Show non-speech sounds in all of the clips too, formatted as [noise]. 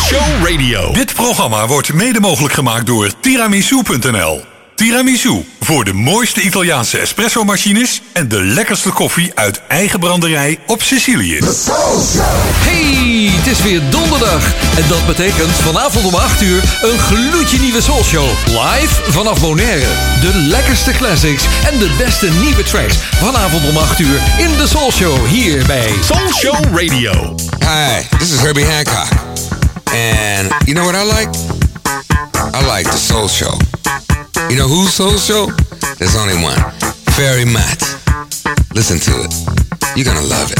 Show Radio. Dit programma wordt mede mogelijk gemaakt door tiramisu.nl. Tiramisu, voor de mooiste Italiaanse espresso-machines en de lekkerste koffie uit eigen branderij op Sicilië. Hey, het is weer donderdag. En dat betekent vanavond om 8 uur een gloedje nieuwe Soul Show. Live vanaf Bonaire. De lekkerste classics en de beste nieuwe tracks. Vanavond om 8 uur in de Soul Show hier bij Soul Show Radio. Hi, this is Herbie Hancock. And you know what I like? I like the Soul Show. You know who's Soul Show? There's only one. Fairy Matt. Listen to it. You're gonna love it.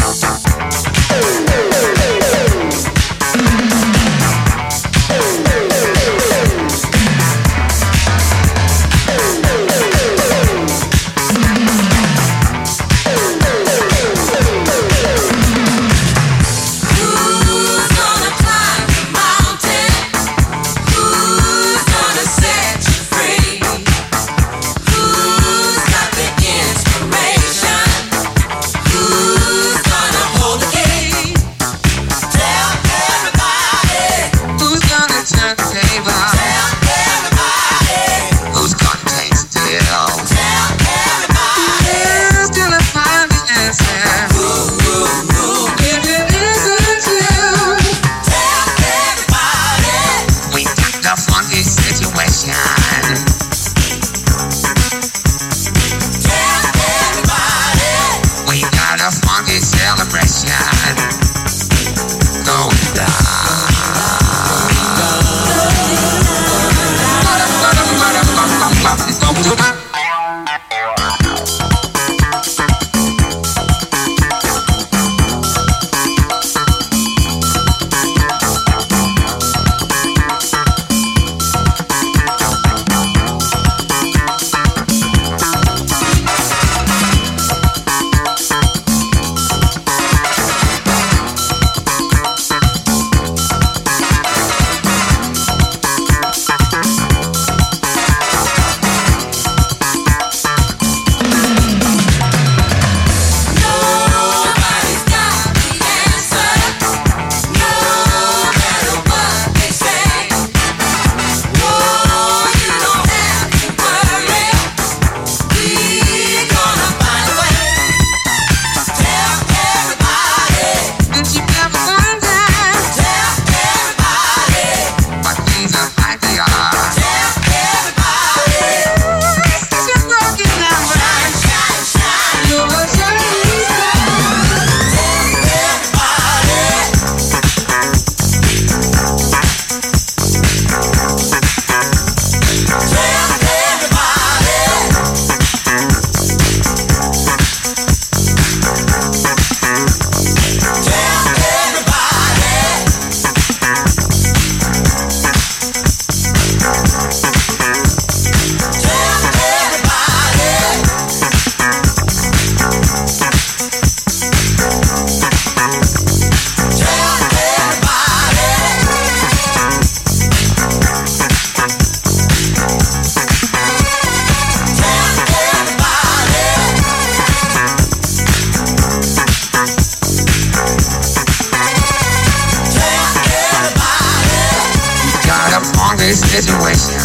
Got a funky situation.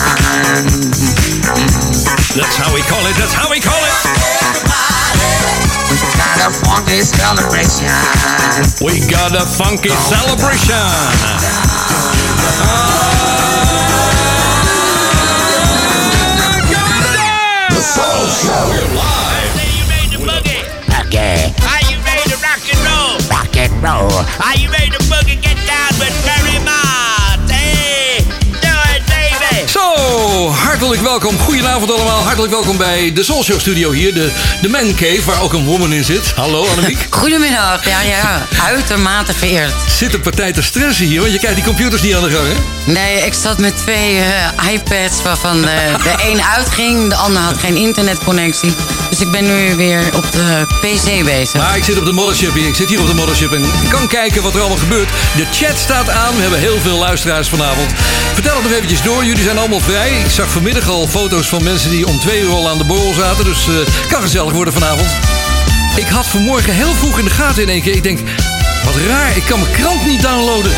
That's how we call it, that's how we call it. We got a funky celebration. We got a funky celebration. Say you made the boogie. Okay, Are you ready to rock and roll? rock and roll. Are you ready to boogie? Get down with Barry Mott. Zo, hartelijk welkom. Goedenavond allemaal. Hartelijk welkom bij de Soul Show Studio hier. De, de Man Cave, waar ook een woman in zit. Hallo Annemiek. [laughs] Goedemiddag, ja, ja. Uitermate vereerd. Zit een partij te stressen hier, want je krijgt die computers niet aan de gang, hè? Nee, ik zat met twee eh, iPads waarvan de, de een uitging, de ander had geen internetconnectie. Ik ben nu weer op de PC bezig. Maar ik zit op de mothership hier. Ik zit hier op de mothership en kan kijken wat er allemaal gebeurt. De chat staat aan. We hebben heel veel luisteraars vanavond. Vertel het nog eventjes door. Jullie zijn allemaal vrij. Ik zag vanmiddag al foto's van mensen die om twee uur al aan de borrel zaten. Dus het kan gezellig worden vanavond. Ik had vanmorgen heel vroeg in de gaten in één keer. Ik denk, wat raar, ik kan mijn krant niet downloaden.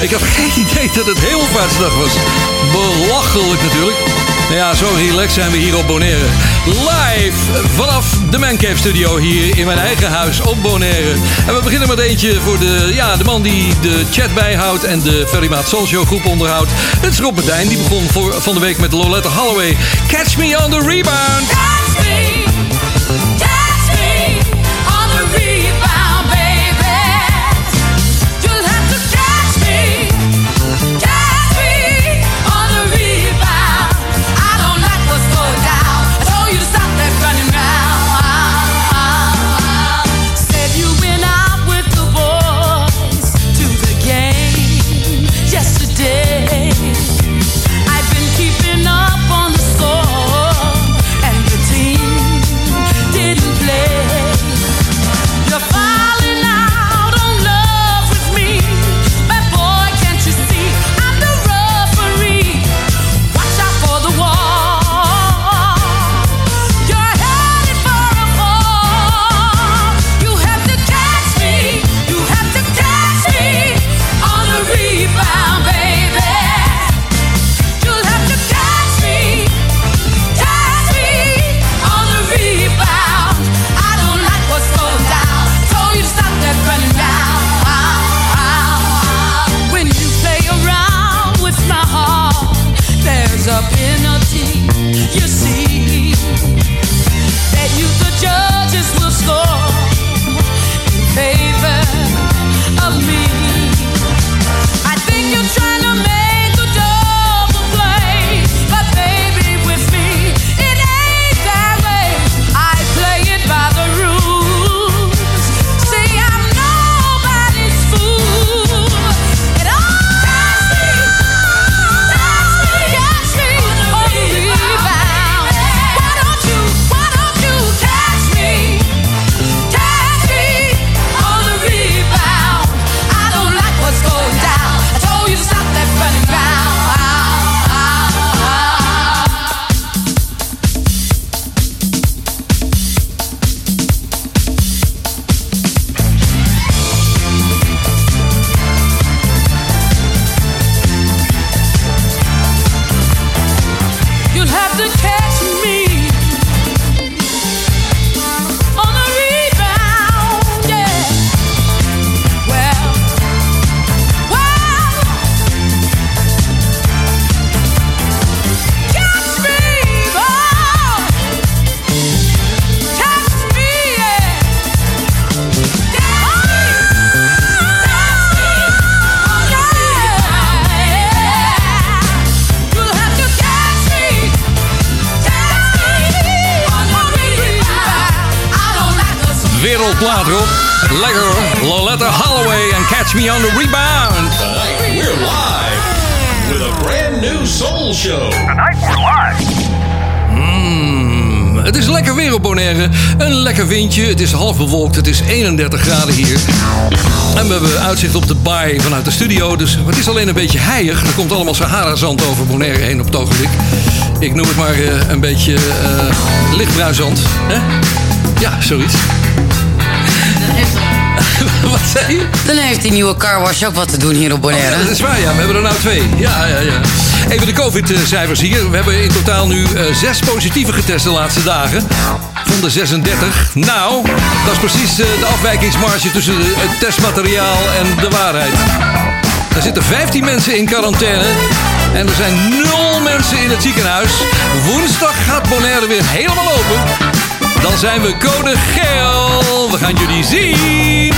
Ik had [laughs] geen idee dat het Hemelvaartsdag was. Belachelijk natuurlijk. Nou ja, zo relaxed zijn we hier op Bonaire. Live vanaf de Mancave Studio hier in mijn eigen huis op Bonaire. En we beginnen met eentje voor de, ja, de man die de chat bijhoudt en de Ferry Maat Soul Show groep onderhoudt. Het is Rob Martijn, die begon voor, van de week met Loletta Holloway. Catch me on the rebound. Catch me Rob. Lekker hoor. Loletta Holloway en Catch Me on the Rebound. Tonight we're live with a brand new soul show. Mm, het is lekker weer op Bonaire. Een lekker windje. Het is half bewolkt. Het is 31 graden hier. En we hebben uitzicht op de baai vanuit de studio. Dus het is alleen een beetje heilig. Er komt allemaal Sahara-zand over Bonaire heen op het ogenblik. Ik noem het maar eh, een beetje eh lichtbruin zand. Hè? Ja, zoiets. [laughs] Wat zei je? Dan heeft die nieuwe carwash ook wat te doen hier op Bonaire. Ja, dat is waar, ja. We hebben er nou twee. Ja, ja, ja. Even de COVID-cijfers hier. We hebben in totaal nu eh, zes positieve getest de laatste dagen. Van de 36. Nou, dat is precies eh, de afwijkingsmarge tussen de- het testmateriaal en de waarheid. Er zitten 15 mensen in quarantaine. En er zijn 0 mensen in het ziekenhuis. Woensdag gaat Bonaire weer helemaal open. Dan zijn we code geel. We gaan jullie zien.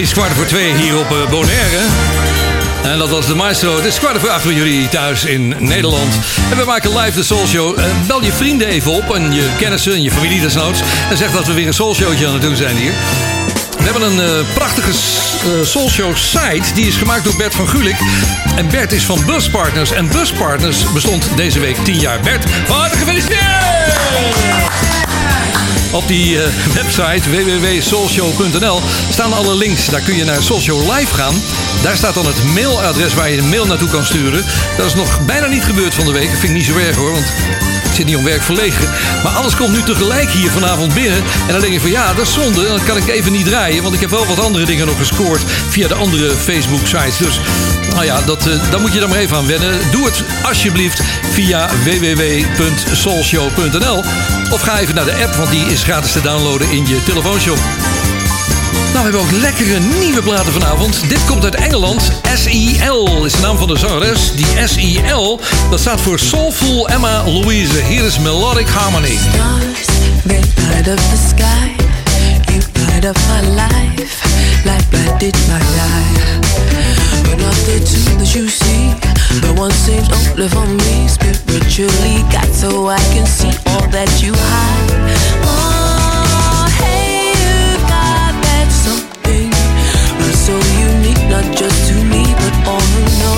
Precies kwart voor twee hier op eh, Bonaire. En dat was de maestro. Het is kwart voor acht voor jullie thuis in Nederland. En we maken live de Soul Show. Eh, bel je vrienden even op en je kennissen en je familie desnoods. En zeg dat we weer een Soul Showtje aan het doen zijn hier. We hebben een eh, prachtige uh, Soul Show site. Die is gemaakt door Bert van Gulik. En Bert is van Bus Partners. En Bus Partners bestond deze week 10 jaar. Bert, van harte gefeliciteerd! Op die eh, [laughs] website www.soulshow.nl staan alle links. Daar kun je naar Soulshow Live gaan. Daar staat dan het mailadres waar je een mail naartoe kan sturen. Dat is nog bijna niet gebeurd van de week. Dat vind ik niet zo erg hoor, want ik zit niet om werk verlegen. Maar alles komt nu tegelijk hier vanavond binnen. En dan denk je van ja, dat is zonde. Dan kan ik even niet draaien. Want ik heb wel wat andere dingen nog gescoord via de andere Facebook sites. Dus nou ja, dat, eh, daar moet je dan maar even aan wennen. Doe het alsjeblieft via www.soulshow.nl Of ga even naar de app, want die is gratis te downloaden in je telefoonshop. Nou, we hebben ook lekkere nieuwe platen vanavond. Dit komt uit Engeland. S.E.L. is de naam van de zangeres. Die S.E.L. dat staat voor Soulful Emma Louise. Hier is Melodic Harmony. Stars, light the sky. You light up my life, like my life. Not the two that you see. The one seems only for me. Spiritually, God, so I can see all that you hide. Oh, hey, you got that something that's so unique, not just to me, but all who knows.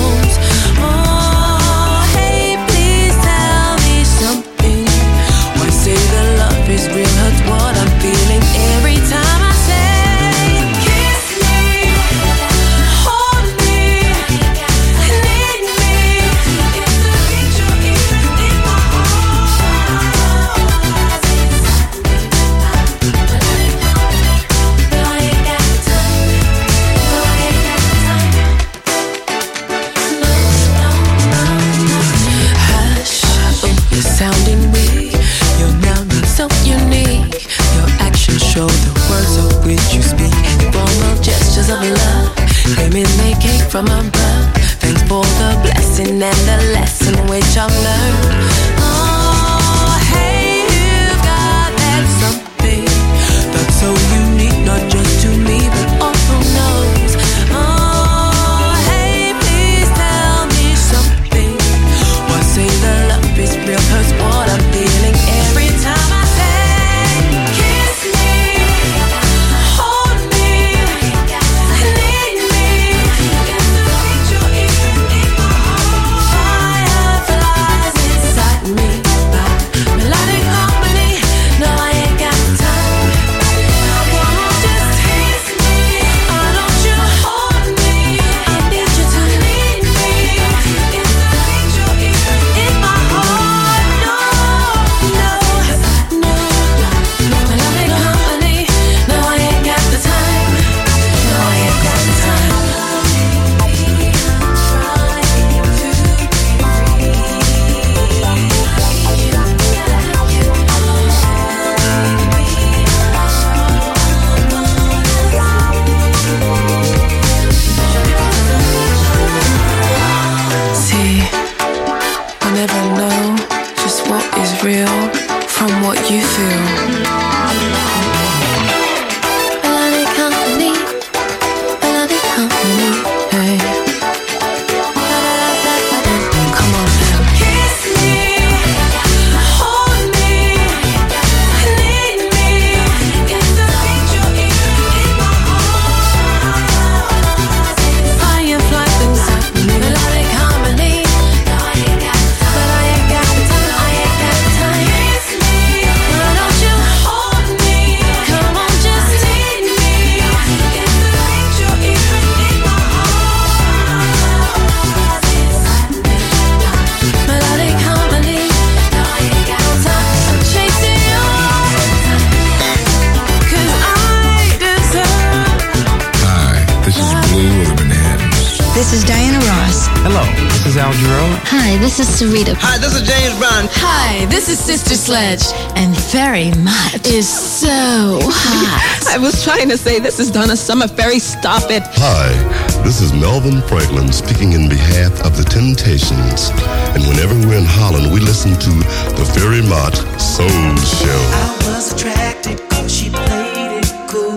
trying to say this is Donna Summer fairy. Stop it. Hi, this is Melvin Franklin speaking in behalf of the Temptations. And whenever we're in Holland, we listen to the Ferry Mott Soul Show. I was attracted cause she played it cool.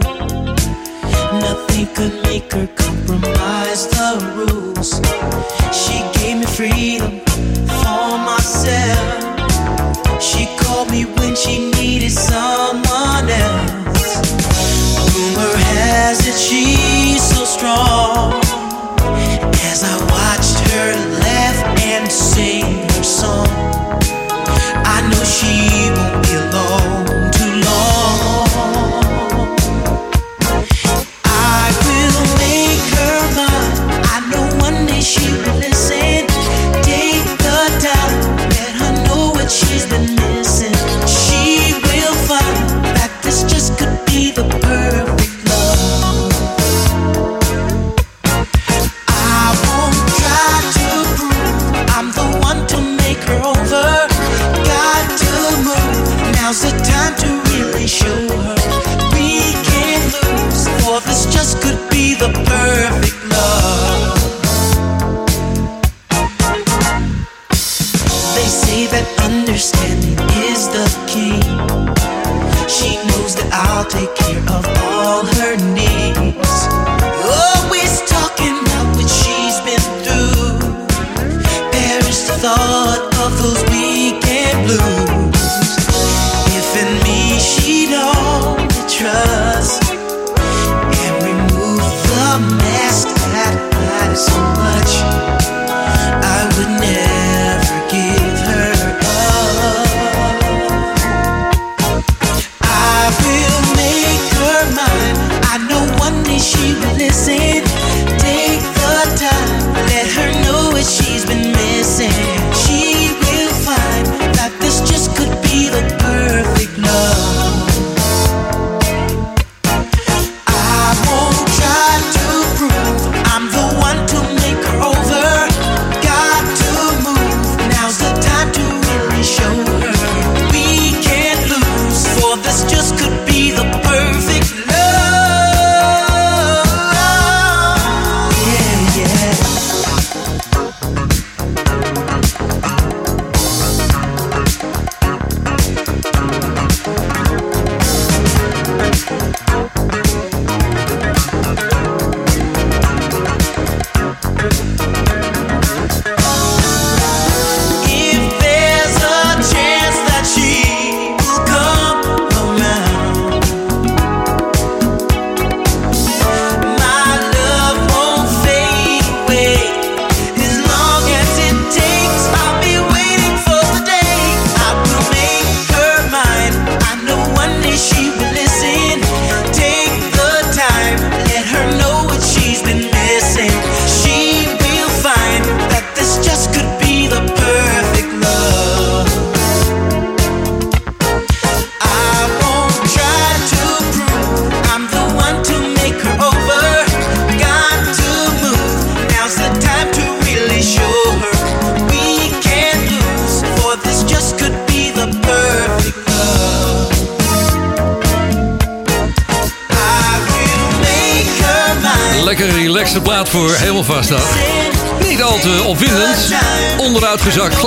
Nothing could make her compromise the rules. She gave me freedom.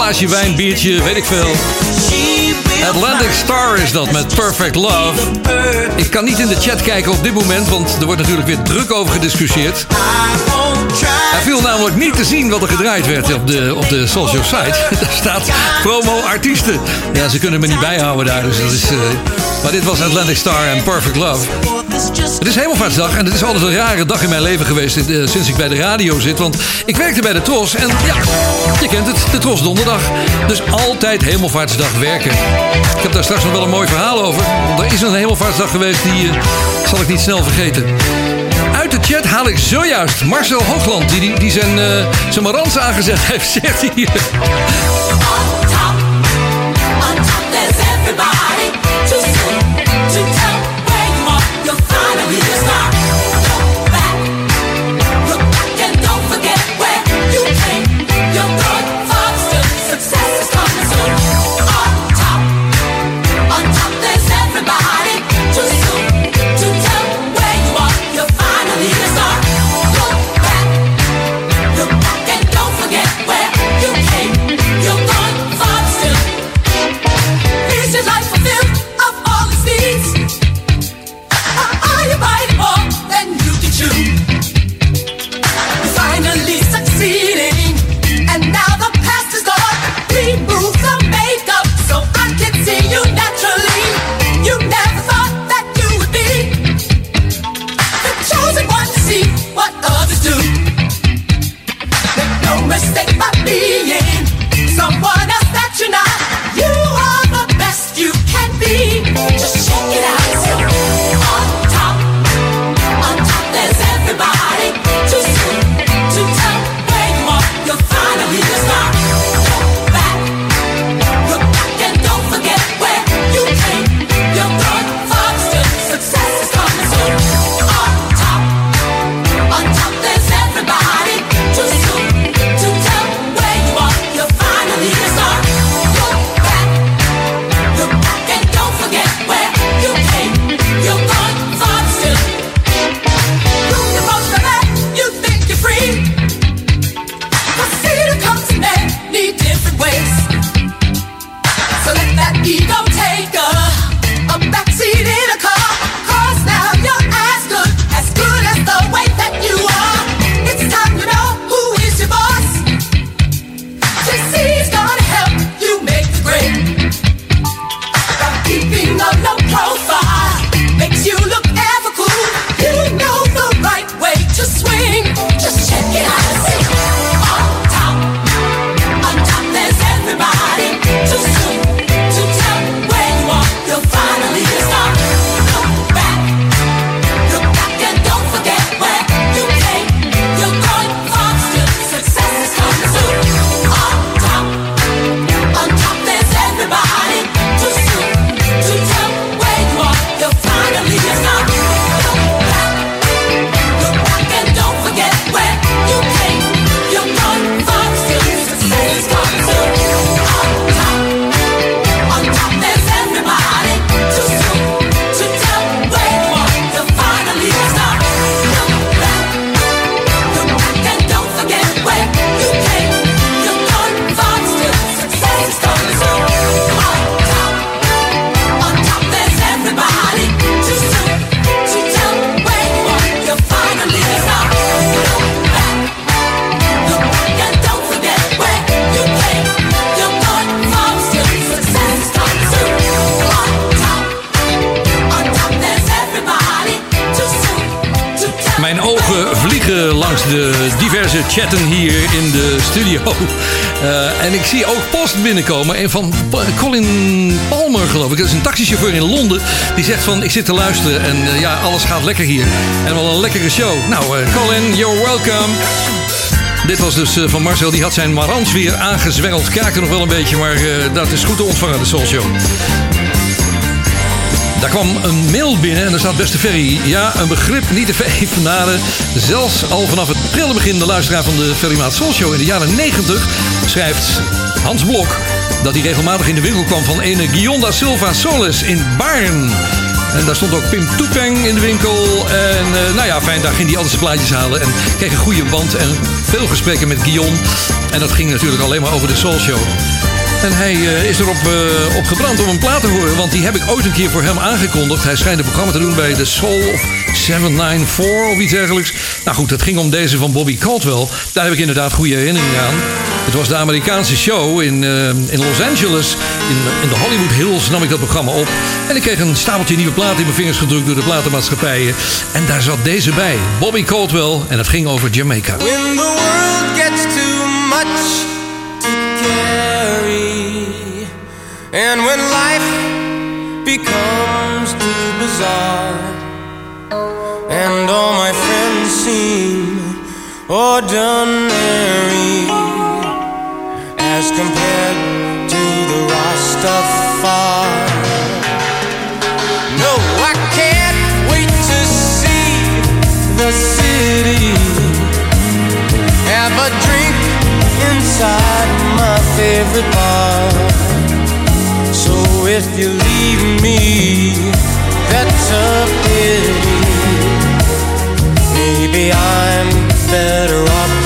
Glaasje wijn, biertje, weet ik veel. Atlantic Star is dat met Perfect Love. Ik kan niet in de chat kijken op dit moment, want er wordt natuurlijk weer druk over gediscussieerd. Er viel namelijk niet te zien wat er gedraaid werd op de, op de social site. [laughs] Daar staat promo artiesten. Ja, ze kunnen me niet bijhouden daar, dus dat is... eh, maar dit was Atlantic Star en Perfect Love. Het is Hemelvaartsdag en het is altijd een rare dag in mijn leven geweest eh, sinds ik bij de radio zit. Want ik werkte bij de Tros en ja, je kent het, de Tros donderdag. Dus altijd Hemelvaartsdag werken. Ik heb daar straks nog wel een mooi verhaal over. Want er is een Hemelvaartsdag geweest die eh, zal ik niet snel vergeten. Uit de chat haal ik zojuist Marcel Hoogland, die, die, zijn, eh zijn marans aangezet [laughs] heeft, zegt hij binnenkomen. En van Colin Palmer, geloof ik. Dat is een taxichauffeur in Londen. Die zegt van, ik zit te luisteren en eh, ja, alles gaat lekker hier. En wel een lekkere show. Nou, eh, Colin, you're welcome. Dit was dus eh, van Marcel. Die had zijn marans weer aangezwengeld. Kraakte nog wel een beetje, maar dat is goed te ontvangen, de Soul Show. Daar kwam een mail binnen en er staat beste Ferry. Ja, een begrip niet te evenaren. Zelfs al vanaf het prille begin de luisteraar van de Ferry Maat Soul Show in de jaren 90 schrijft Hans Blok dat hij regelmatig in de winkel kwam van ene Gionda Silva Solis in Baarn. En daar stond ook Pim Toepeng in de winkel. En eh, nou ja, fijn, daar ging hij altijd zijn plaatjes halen. En kreeg een goede band en veel gesprekken met Guillaume. En dat ging natuurlijk alleen maar over de Soul Show. En hij eh, is erop eh, op gebrand om een plaat te horen. Want die heb ik ooit een keer voor hem aangekondigd. Hij schijnt een programma te doen bij The Soul of 794 of iets dergelijks. Nou goed, het ging om deze van Bobby Caldwell. Daar heb ik inderdaad goede herinneringen aan. Het was de Amerikaanse show in, eh, in Los Angeles. In, in de Hollywood Hills nam ik dat programma op. En ik kreeg een stapeltje nieuwe platen in mijn vingers gedrukt door de platenmaatschappijen. En daar zat deze bij. Bobby Caldwell. En het ging over Jamaica. When the world gets too much to carry, and when life becomes too bizarre, and all my friends seem ordinary as compared to the Rastafari. No, I can't wait to see the city. Have a drink inside my favorite bar. So if you leave me, that's a pity. Maybe I'm better off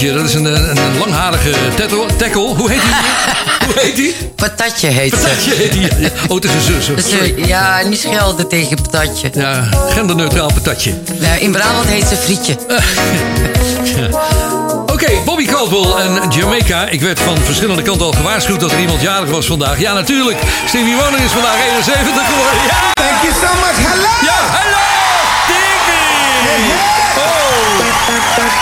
Dat is een, een, een langharige tackle. tackle. Hoe heet die? [laughs] Hoe heet die? Patatje heet ze. Patatje heet die. ja. Oh, het is een zus. Dus, Sorry. ja, niet schelden tegen patatje. Ja, genderneutraal patatje. Nou, in Brabant heet ze frietje. [laughs] Oké, Bobby Caldwell en Jamaica. Ik werd van verschillende kanten al gewaarschuwd dat er iemand jarig was vandaag. Ja, natuurlijk. Stevie Wonder is vandaag 71 geworden. Ja! Thank you so much. Hello. Ja,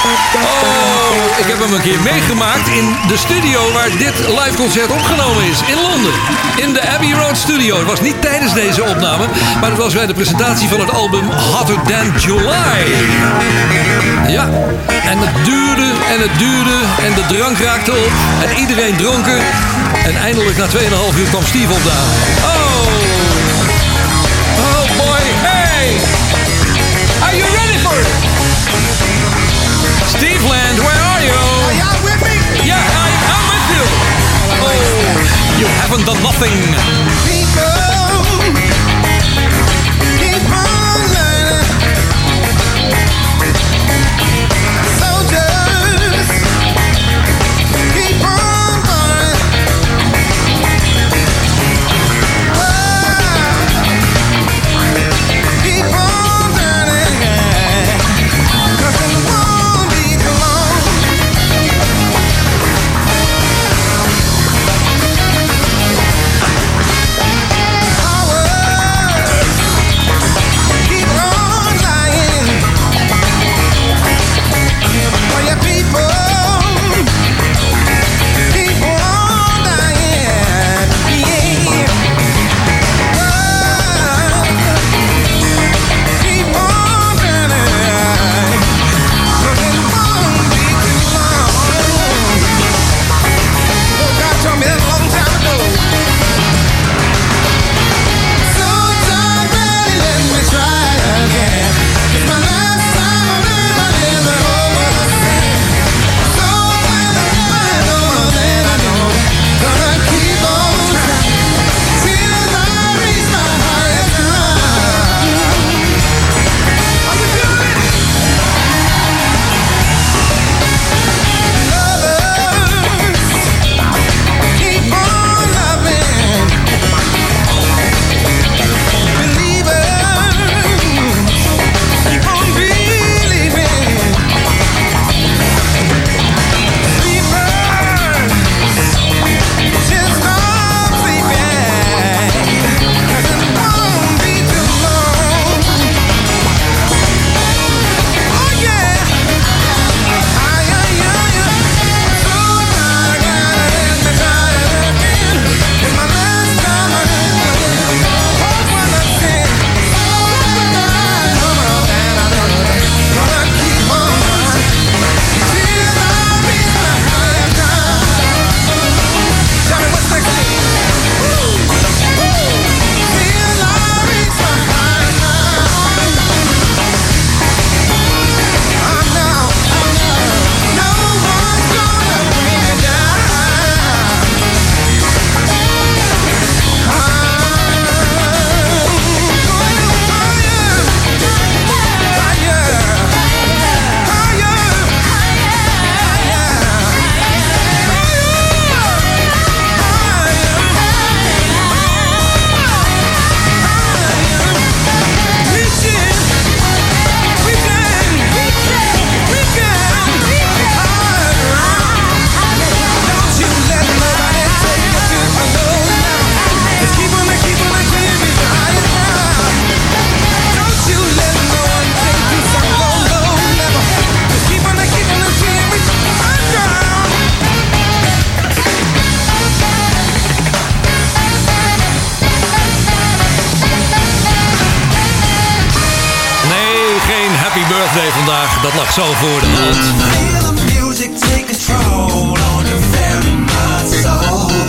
Oh, ik heb hem een keer meegemaakt in de studio waar dit live concert opgenomen is. In Londen. In de Abbey Road Studio. Het was niet tijdens deze opname, maar het was bij de presentatie van het album Hotter Than July. Ja, en het duurde en het duurde en de drank raakte op en iedereen dronken. En eindelijk na 2,5 uur kwam Steve opdagen. Oh! You haven't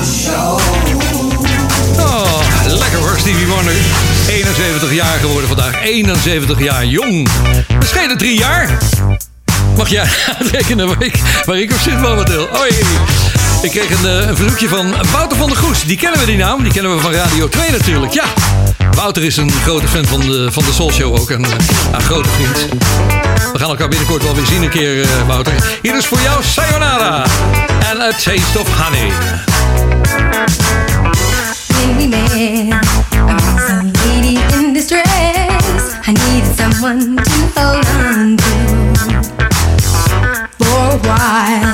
show. Oh, lekker hoor, Stevie Wonder. 71 jaar geworden vandaag. 71 jaar jong. We schelen drie jaar. Mag jij [laughs] rekenen waar ik, waar ik op zit momenteel? Hoi. Ik kreeg een, eh, een verzoekje van Wouter van der Goes. Die kennen we die naam. Die kennen we van Radio 2 natuurlijk. Ja, Wouter is een grote fan van de, van de Soul Show ook. En eh, een grote vriend. We gaan elkaar binnenkort wel weer zien een keer, eh, Wouter. Hier is voor jou Sayonara. En A Taste of Honey. Baby man, I was a lady in distress. I needed someone to hold on to.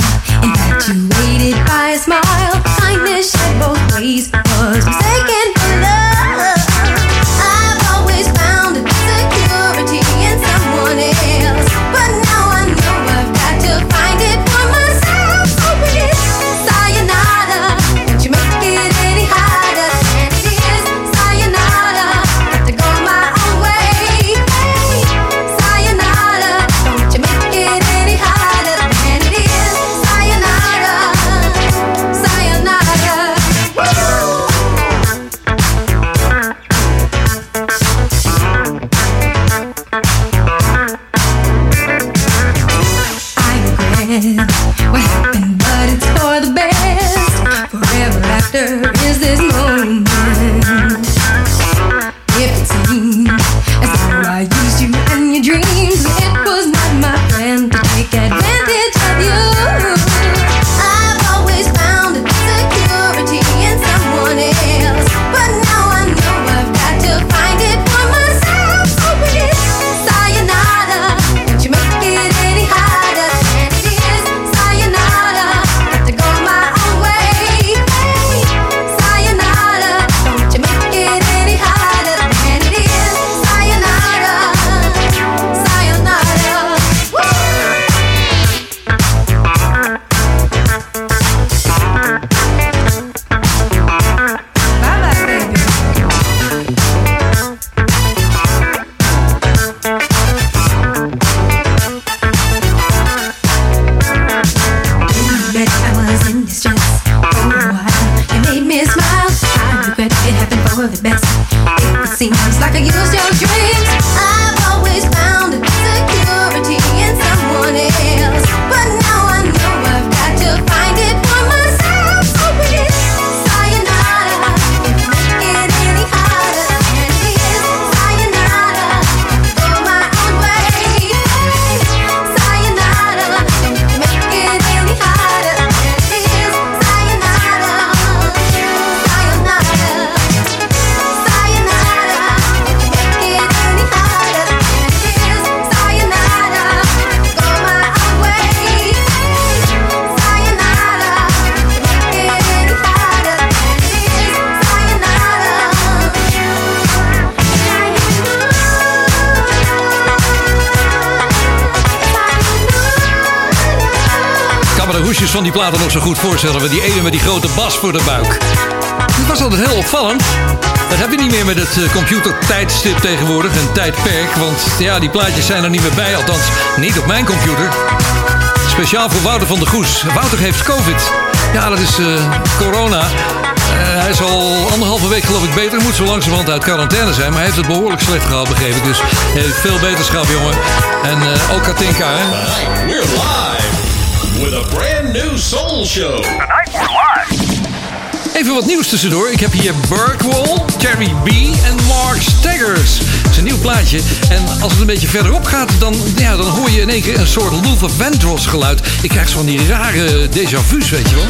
voorstellen we die ene met die grote bas voor de buik. Dat was altijd heel opvallend. Dat heb je niet meer met het eh, computertijdstip tegenwoordig, een tijdperk. Want ja, die plaatjes zijn er niet meer bij, althans niet op mijn computer. Speciaal voor Wouter van der Goes. Wouter heeft COVID. Ja, dat is eh, corona. Eh, hij is al anderhalve week geloof ik beter. Moet zo langzamerhand uit quarantaine zijn. Maar hij heeft het behoorlijk slecht gehad, begreep. Dus veel beterschap, jongen. En ook Katinka, hè? We're live with a new soul show. Tonight we're live. Even wat nieuws tussendoor. Ik heb hier Burkwall, Terry B en Mark Staggers. Het is een nieuw plaatje. En als het een beetje verderop gaat, dan, ja, dan hoor je in één keer een soort Luther Vandross geluid. Ik krijg zo van die rare déjà vu's, weet je wel.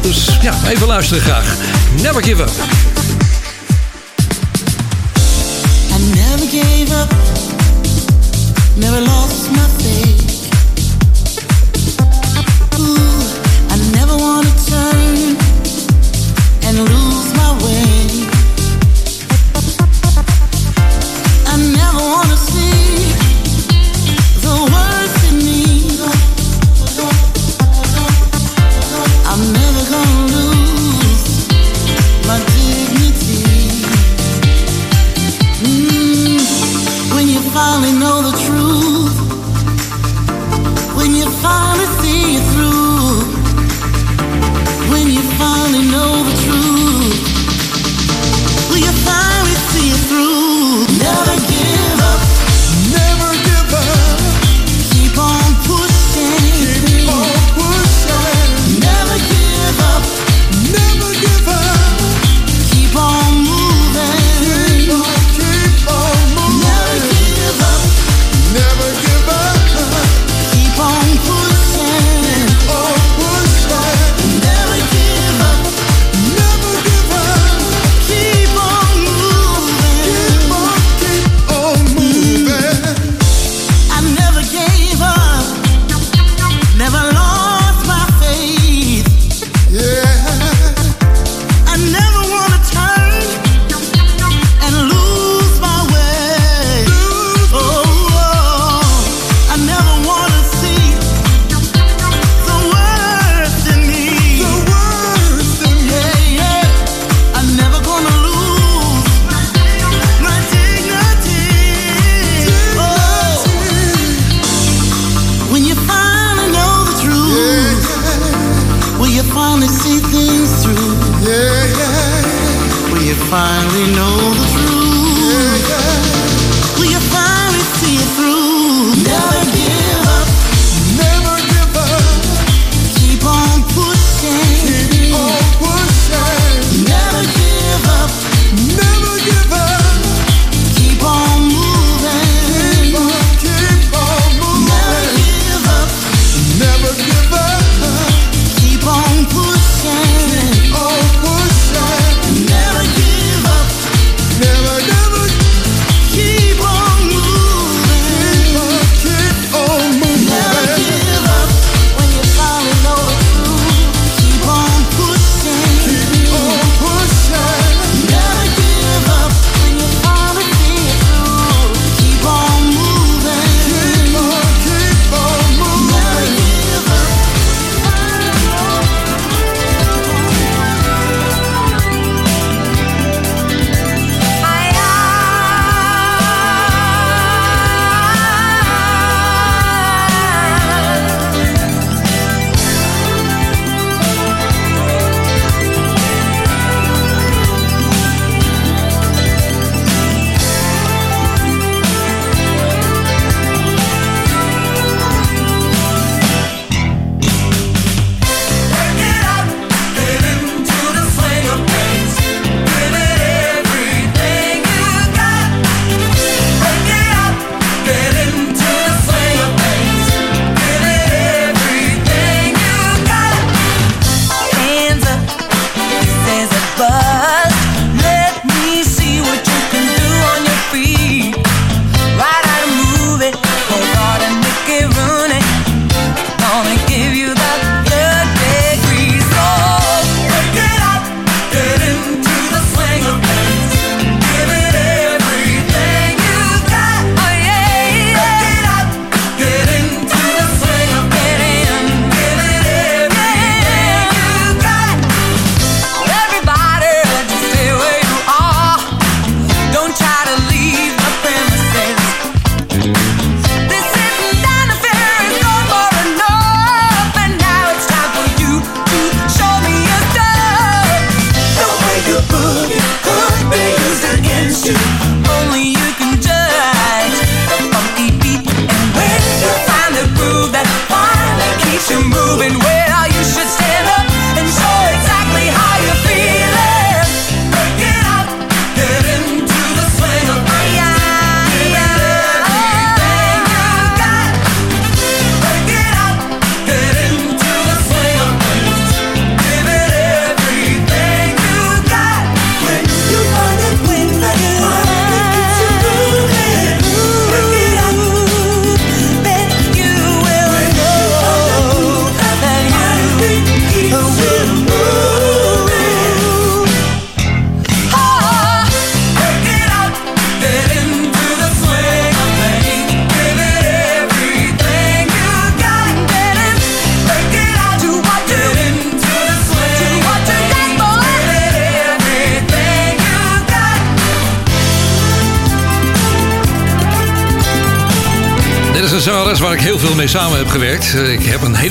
Dus ja, even luisteren graag. Never give up. I never gave up. Never lost my faith. lose my way.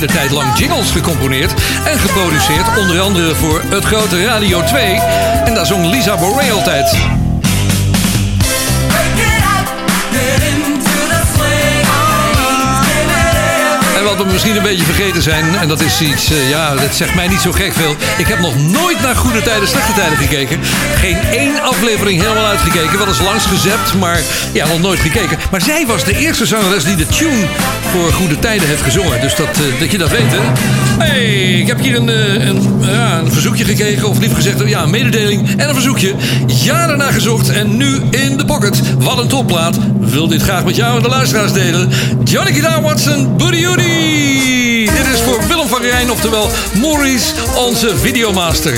hele tijd lang jingles gecomponeerd en geproduceerd. Onder andere voor het grote Radio 2. En daar zong Lisa Boré altijd. En wat we misschien een beetje vergeten zijn, en dat is iets, eh, ja, dat zegt mij niet zo gek veel. Ik heb nog nooit naar goede tijden, slechte tijden gekeken. Geen één aflevering helemaal uitgekeken. Wel eens langsgezept, maar ja, nog nooit gekeken. Maar zij was de eerste zangeres die de tune voor goede tijden heeft gezongen. Dus dat, eh, dat je dat weet, hè? hey, ik heb hier een, eh, een, ja, een verzoekje gekregen. Of liever gezegd, ja, een mededeling en een verzoekje. Jaren naar gezocht en nu in de pocket. Wat een topplaat. Wil dit graag met jou en de luisteraars delen. Johnny Gita Watson, Buddy Judy. Dit is voor Willem van Rijn, oftewel Maurice, onze videomaster.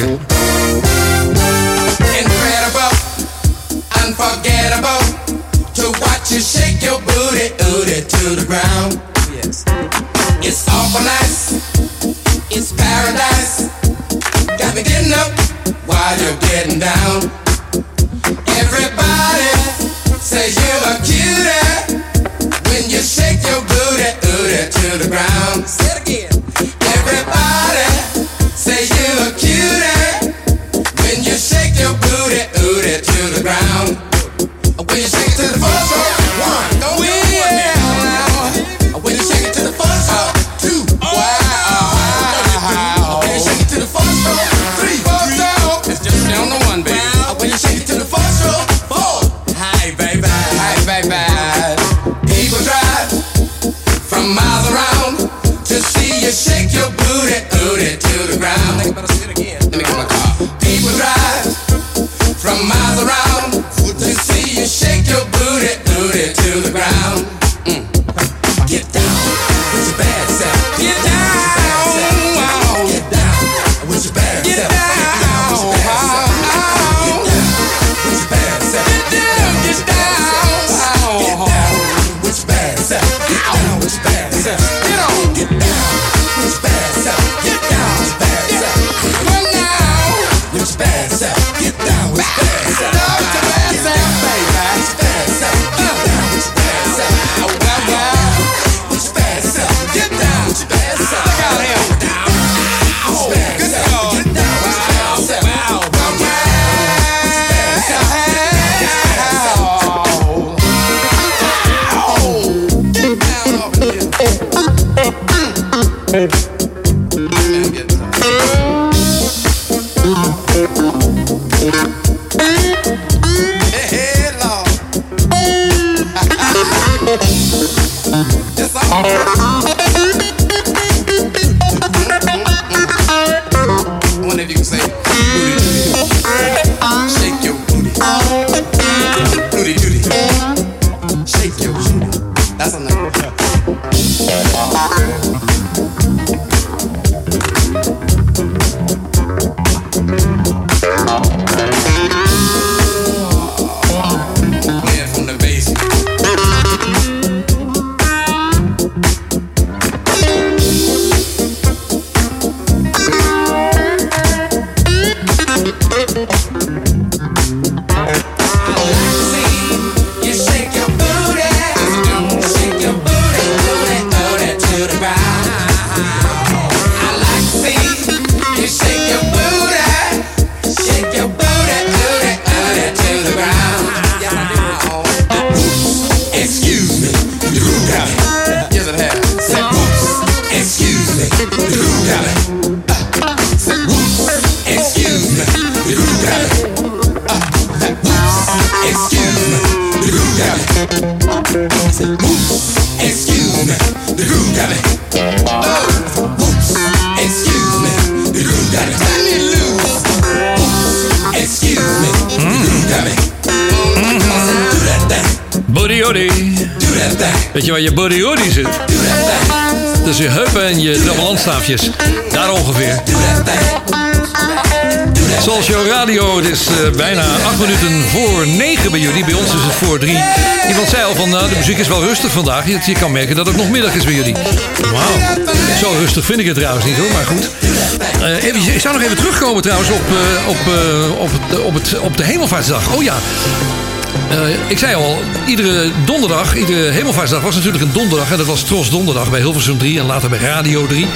je kan merken dat het nog middag is bij jullie. Wauw. Zo rustig vind ik het trouwens niet hoor, maar goed. Uh, even, ik zou nog even terugkomen trouwens op, eh, op, eh, op, het, op, het, op de Hemelvaartsdag. Oh ja. Ik zei al, iedere donderdag, iedere hemelvaartsdag was natuurlijk een donderdag. En dat was Tros Donderdag bij Hilversum 3 en later bij Radio 3.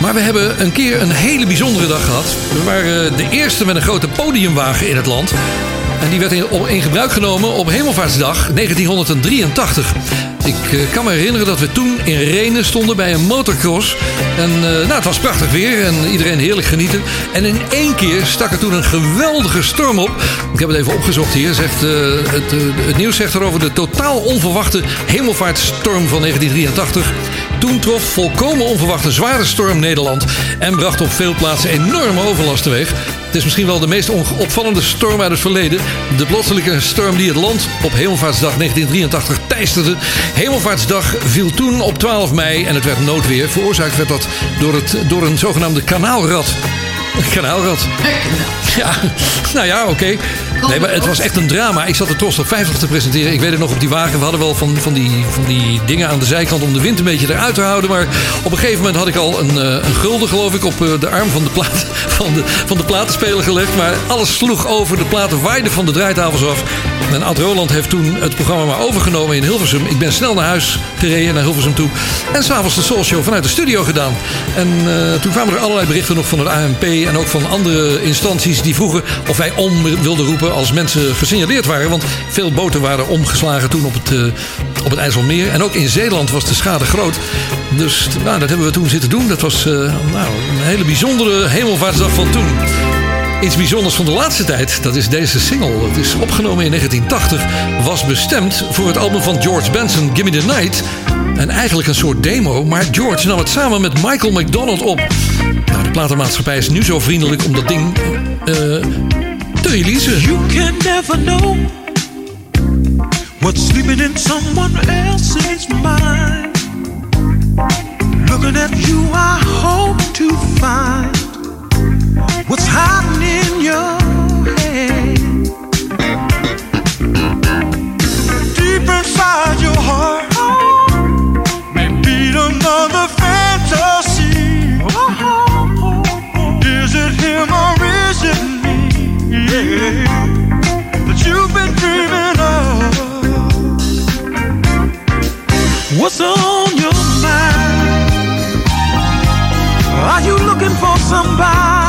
Maar we hebben een keer een hele bijzondere dag gehad. We waren de eerste met een grote podiumwagen in het land. En die werd in gebruik genomen op Hemelvaartsdag 1983. Ik eh, kan me herinneren dat we toen in Renen stonden bij een motocross. En eh, nou, het was prachtig weer en iedereen heerlijk genieten. En in één keer stak er toen een geweldige storm op. Ik heb het even opgezocht hier. Zegt, eh, het, het nieuws zegt erover de totaal onverwachte hemelvaartstorm van 1983. Toen trof volkomen onverwacht een zware storm Nederland en bracht op veel plaatsen enorme overlast teweeg. Het is misschien wel de meest opvallende storm uit het verleden. De plotselinge storm die het land op Hemelvaartsdag 1983 teisterde. Hemelvaartsdag viel toen op 12 mei en het werd noodweer. Veroorzaakt werd dat door, het, door een zogenaamde kanaalrad. Kanaalrad. Ja, nou ja, oké. Nee, maar het was echt een drama. Ik zat er trots op 50 te presenteren. Ik weet het nog op die wagen. We hadden wel van, van, die, van die dingen aan de zijkant om de wind een beetje eruit te houden. Maar op een gegeven moment had ik al een, eh, een gulden, geloof ik, op eh, de arm van de, plaat, [laughs] van, de, van de platenspeler gelegd. Maar alles sloeg over. De platen waaiden van de draaitafels af. En Ad Roland heeft toen het programma maar overgenomen in Hilversum. Ik ben snel naar huis gereden, naar Hilversum toe. En s'avonds de Soul Show vanuit de studio gedaan. En eh, toen kwamen er allerlei berichten nog van het ANP en ook van andere instanties die vroegen of wij om wilden roepen als mensen gesignaleerd waren. Want veel boten waren omgeslagen toen op het, eh, op het IJsselmeer. En ook in Zeeland was de schade groot. Dus nou, dat hebben we toen zitten doen. Dat was eh, nou, een hele bijzondere hemelvaartsdag van toen. Iets bijzonders van de laatste tijd, dat is deze single. Het is opgenomen in 1980, was bestemd voor het album van George Benson, Gimme the Night. En eigenlijk een soort demo, maar George nam het samen met Michael McDonald op. Nou, de platenmaatschappij is nu zo vriendelijk om dat ding eh, te releasen. You can never know what's sleeping in someone else's mind. Looking at you, I hope to find what's hiding in your head. Deep inside your heart may another fantasy. Is it him or is it me? You've been dreaming of. What's on your mind? Are you looking for somebody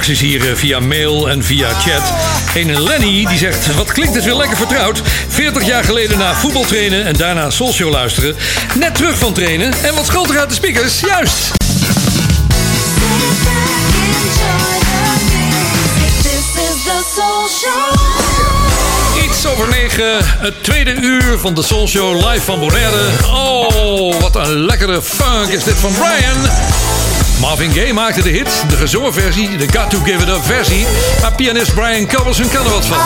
reacties hier eh, via mail en via chat. Een Lenny die zegt: Wat klinkt het weer lekker vertrouwd? 40 jaar geleden na voetbal trainen en daarna social luisteren. Net terug van trainen en wat schuldig uit de speakers. Juist! Iets over negen, het tweede uur van de Soul Show live van Bonaire. Oh, wat een lekkere funk is dit van Brian. Marvin Gaye maakte de hit, de gezorgversie, de Got To Give It Up versie. Maar pianist Brian Cobelson kan er wat van.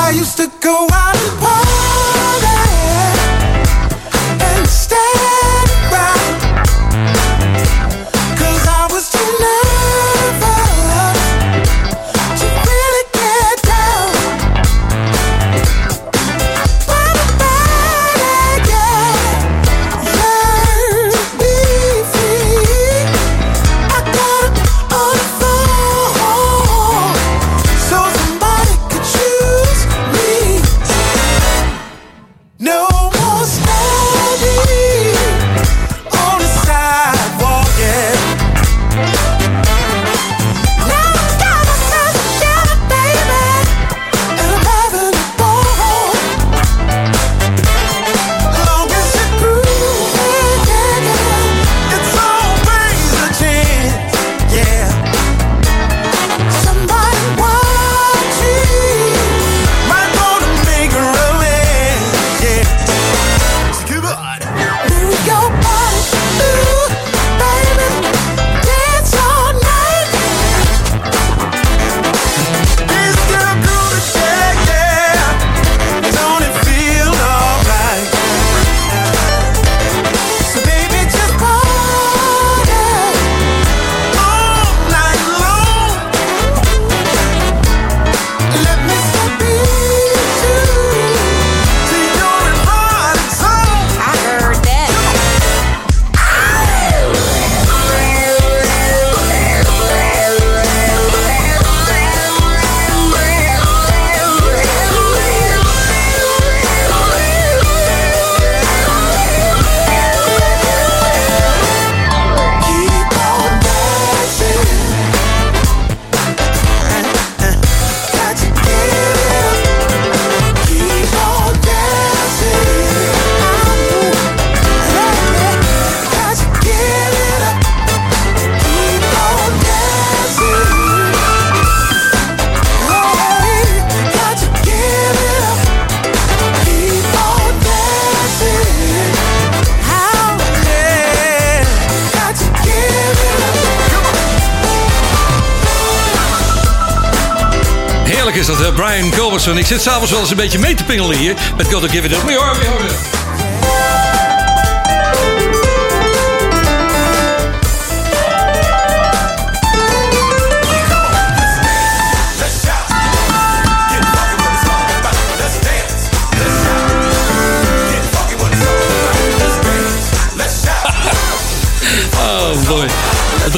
is dat, eh, Brian Culberson. Ik zit s'avonds wel eens een beetje mee te pingelen hier met God Give It Up. Me.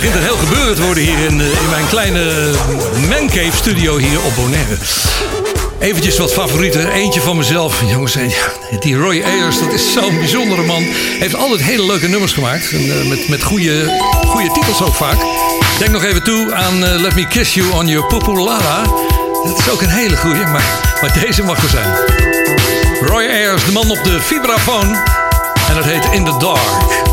begint er heel gebeurd worden hier in, eh, in mijn kleine eh, mancave studio hier op Bonaire. Eventjes wat favorieten. Eentje van mezelf. Jongens, eh, die Roy Ayers, dat is zo'n bijzondere man. Heeft altijd hele leuke nummers gemaakt. Met met goede, goede titels ook vaak. Denk nog even toe aan Let Me Kiss You on Your Populala. Dat is ook een hele goede, maar, maar deze mag er zijn. Roy Ayers, de man op de vibrafoon. En dat heet In the Dark.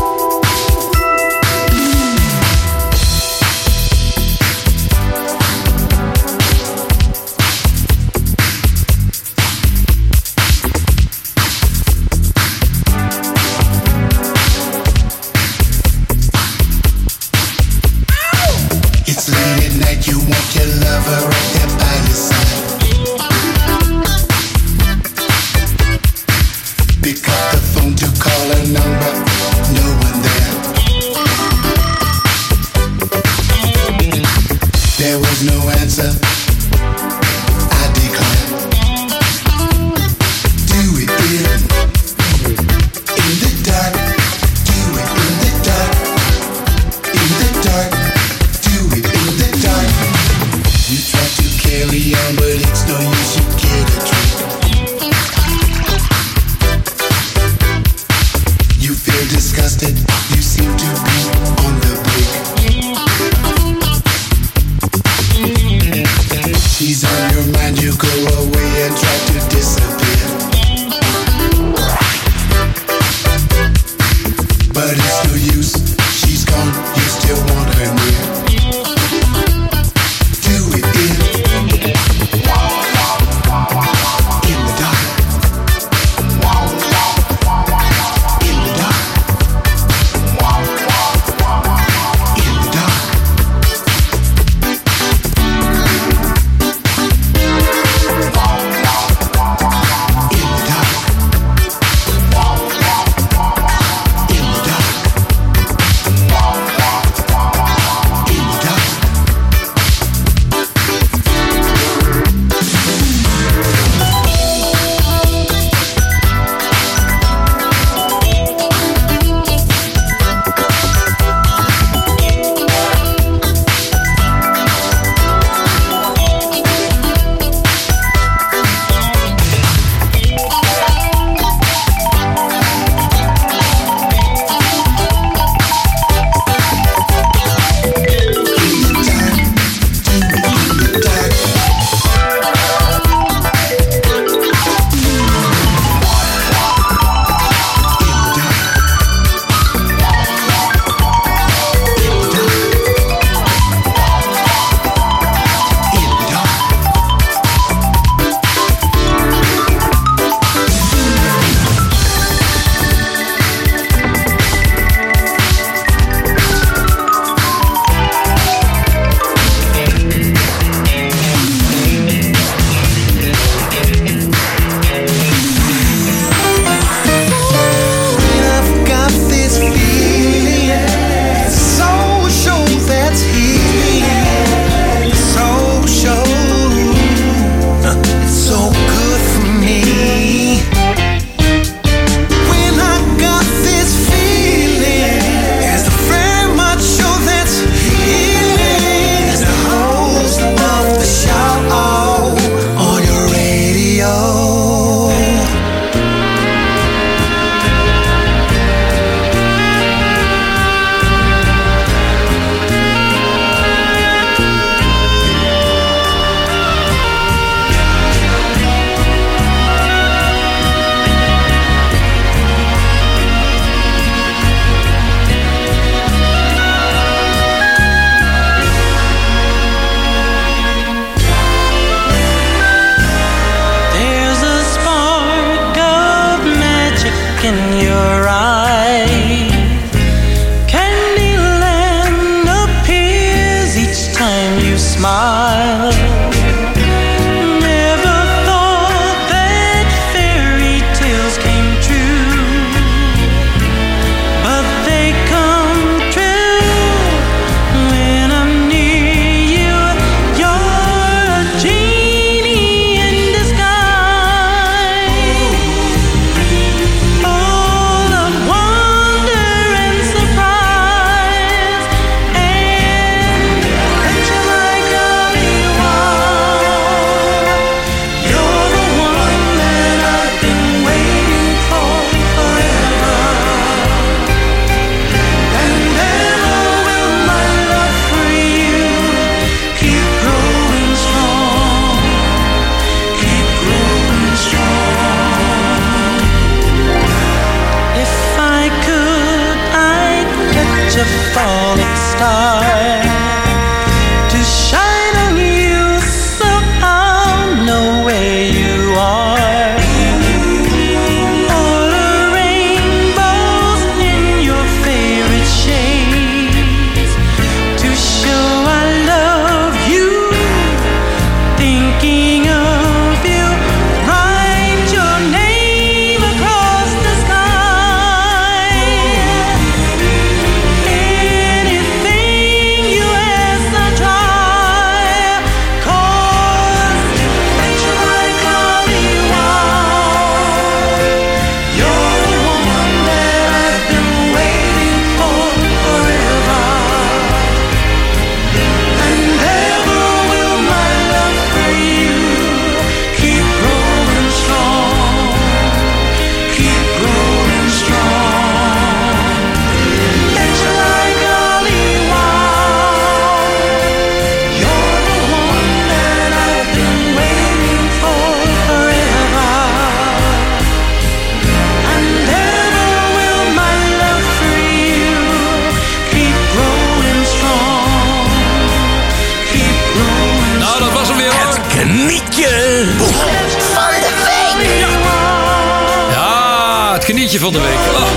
Knietje van de week. Oh.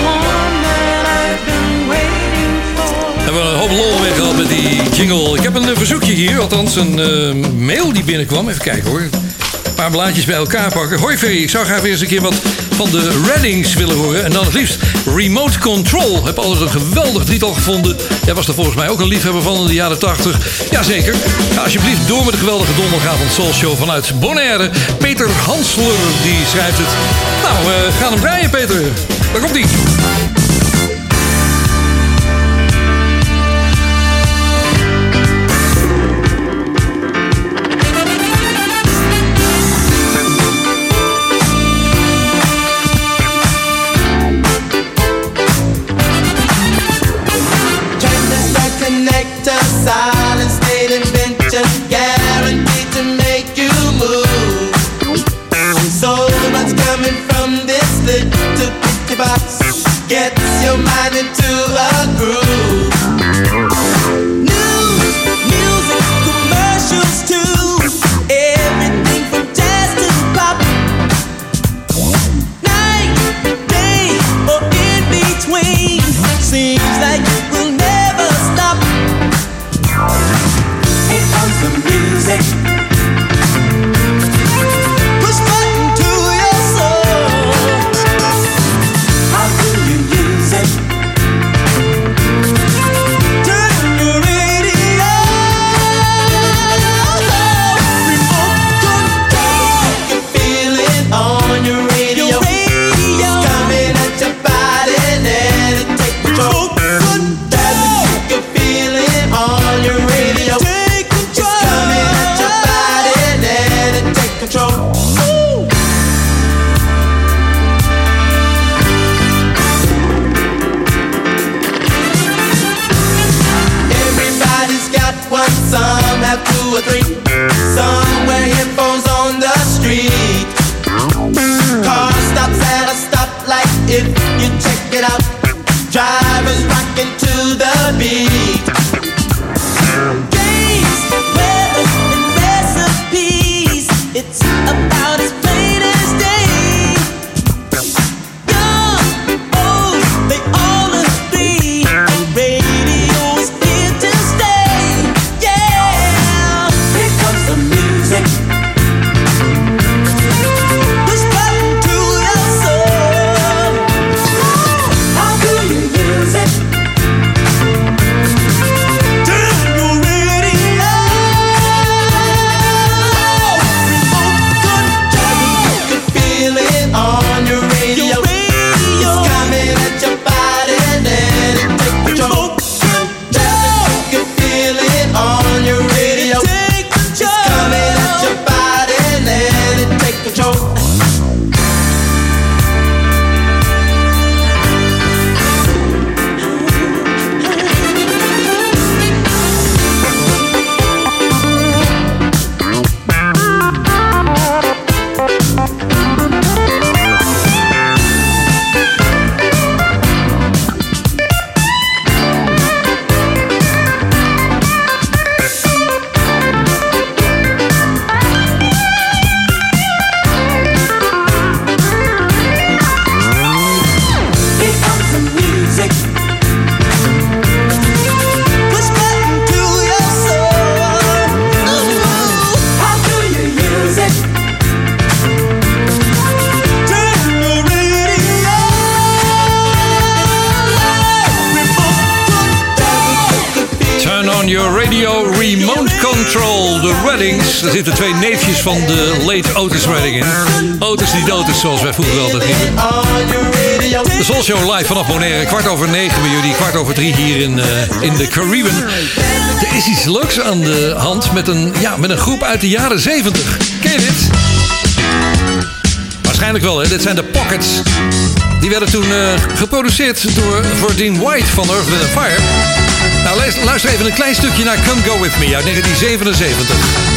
Hebben een hoop lol mee gehad met die jingle. Ik heb een eh, verzoekje hier, althans een eh, mail die binnenkwam. Even kijken hoor. Paar blaadjes bij elkaar pakken. Hoi Ferry, ik zou graag weer eens een keer wat van de Reddings willen horen. En dan het liefst Remote Control. Heb altijd een geweldig drietal gevonden. Jij was er volgens mij ook een liefhebber van in de jaren 80. Jazeker. Ga alsjeblieft door met de geweldige donderdagavond Soul Show vanuit Bonaire. Peter Hansler, die schrijft het. Nou, we gaan hem draaien Peter. Daar komt ie. Zitten twee neefjes van de late Otis Redding in. Otis die dood zoals wij vroeger altijd riepen. De Soul Show live vanaf Bonaire. Kwart over negen bij jullie. Kwart over drie hier in, eh, in de Caribbean. Er is iets leuks aan de hand met een, ja, met een groep uit de jaren zeventig. Ken dit? Waarschijnlijk wel, hè? Dit zijn de Pockets. Die werden toen eh, geproduceerd door Verdine White van Earth, Wind Fire. Nou, luister even een klein stukje naar Come Go With Me uit 1977.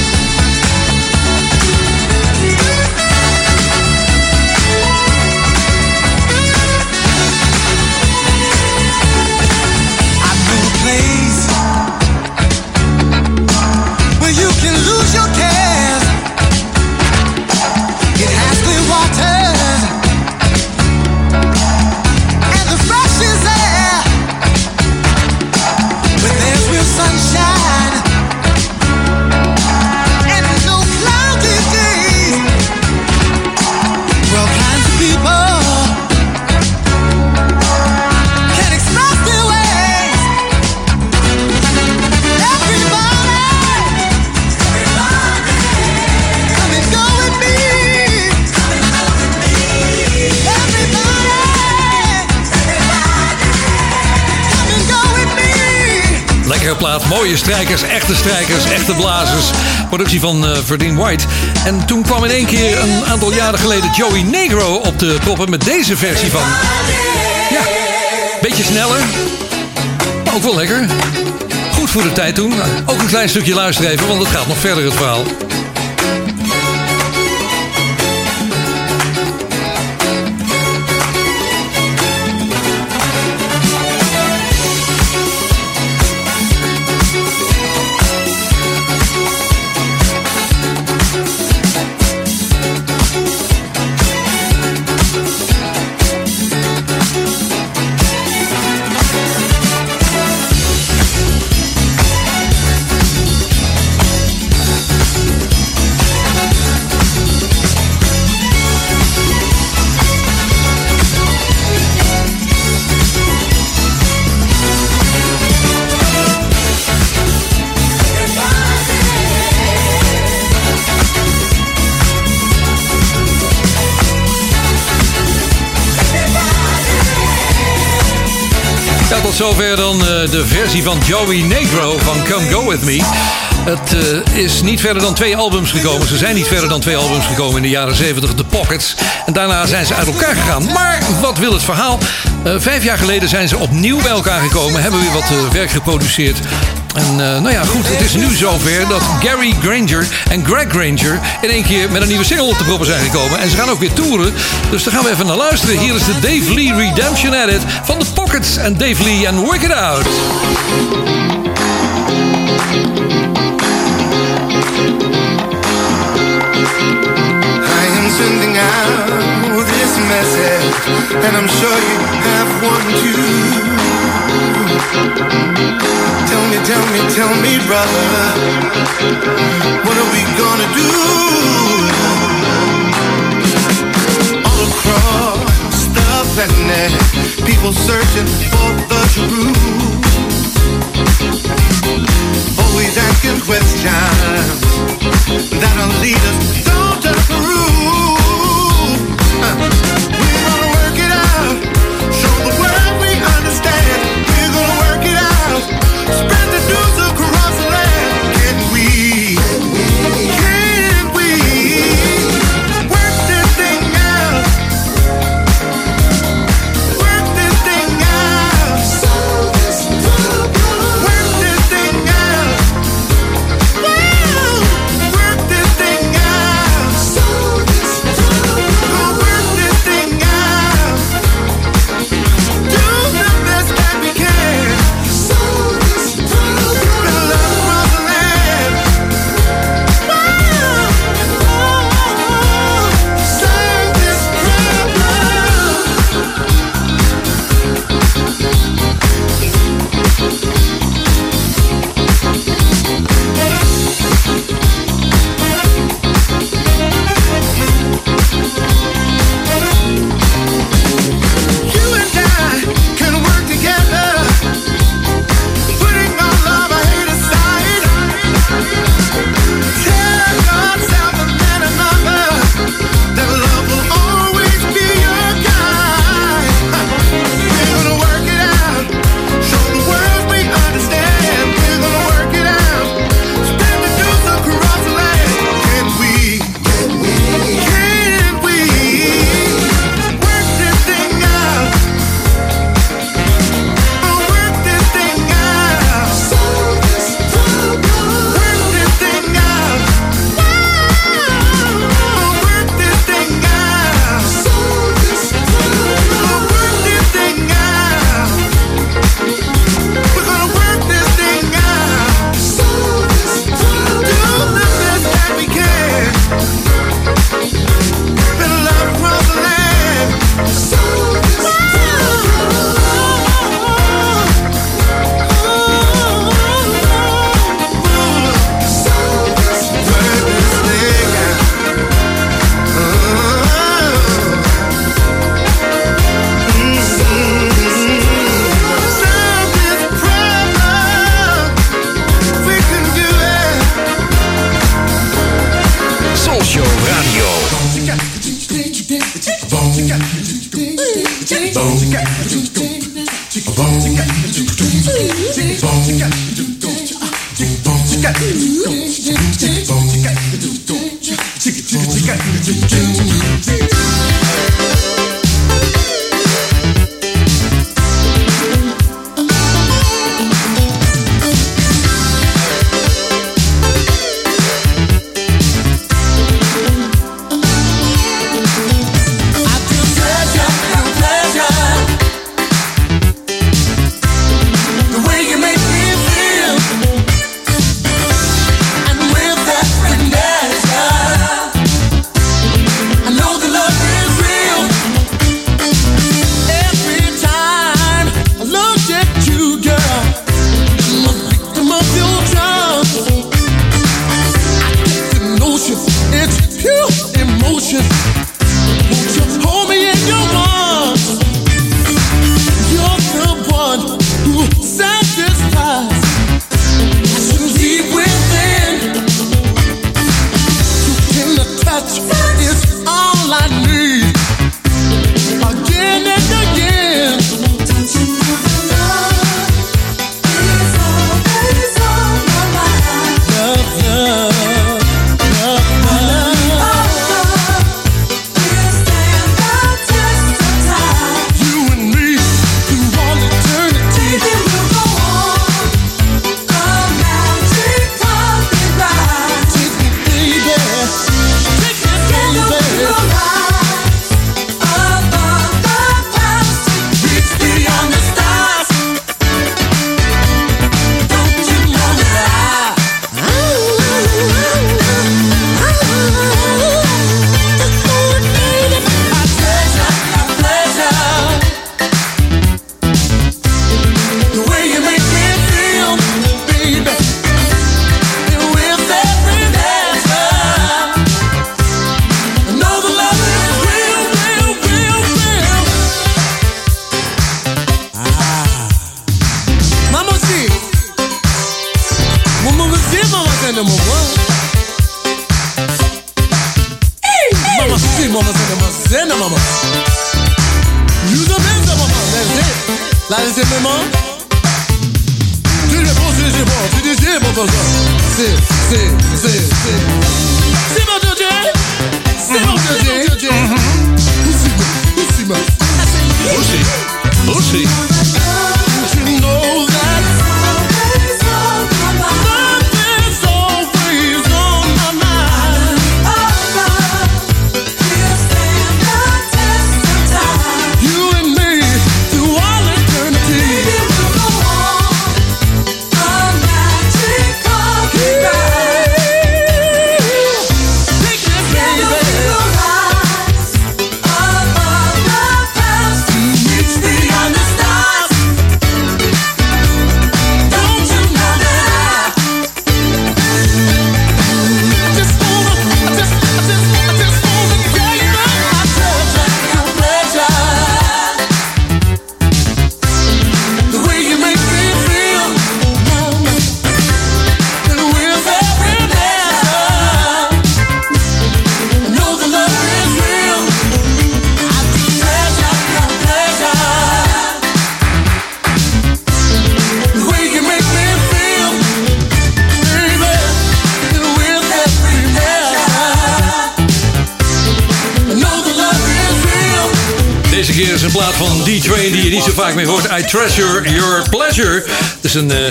Mooie strijkers, echte strijkers, echte blazers. Productie van eh Verdine White. En toen kwam in één keer een aantal jaren geleden Joey Negro op de proppen met deze versie van. Ja, beetje sneller. maar Ook wel lekker. Goed voor de tijd toen. Ook een klein stukje luisteren even, want het gaat nog verder het verhaal. Zover dan eh, de versie van Joey Negro van Come Go With Me. Het eh, is niet verder dan twee albums gekomen. Ze zijn niet verder dan twee albums gekomen in de jaren 70, The Pockets. En daarna zijn ze uit elkaar gegaan. Maar wat wil het verhaal? Eh, vijf jaar geleden zijn ze opnieuw bij elkaar gekomen. Hebben weer wat werk geproduceerd. En eh, nou ja, goed, het is nu zover dat Gary Granger en Greg Granger in één keer met een nieuwe single op de proppen zijn gekomen. En ze gaan ook weer toeren. Dus daar gaan we even naar luisteren. Hier is de Dave Lee Redemption Edit van The Pockets en Dave Lee en Work It Out. Out message, and I'm sure you have one too. Tell me, tell me, tell me, brother, what are we gonna do? All across the planet, people searching for the truth. Always asking questions that'll lead us down to time.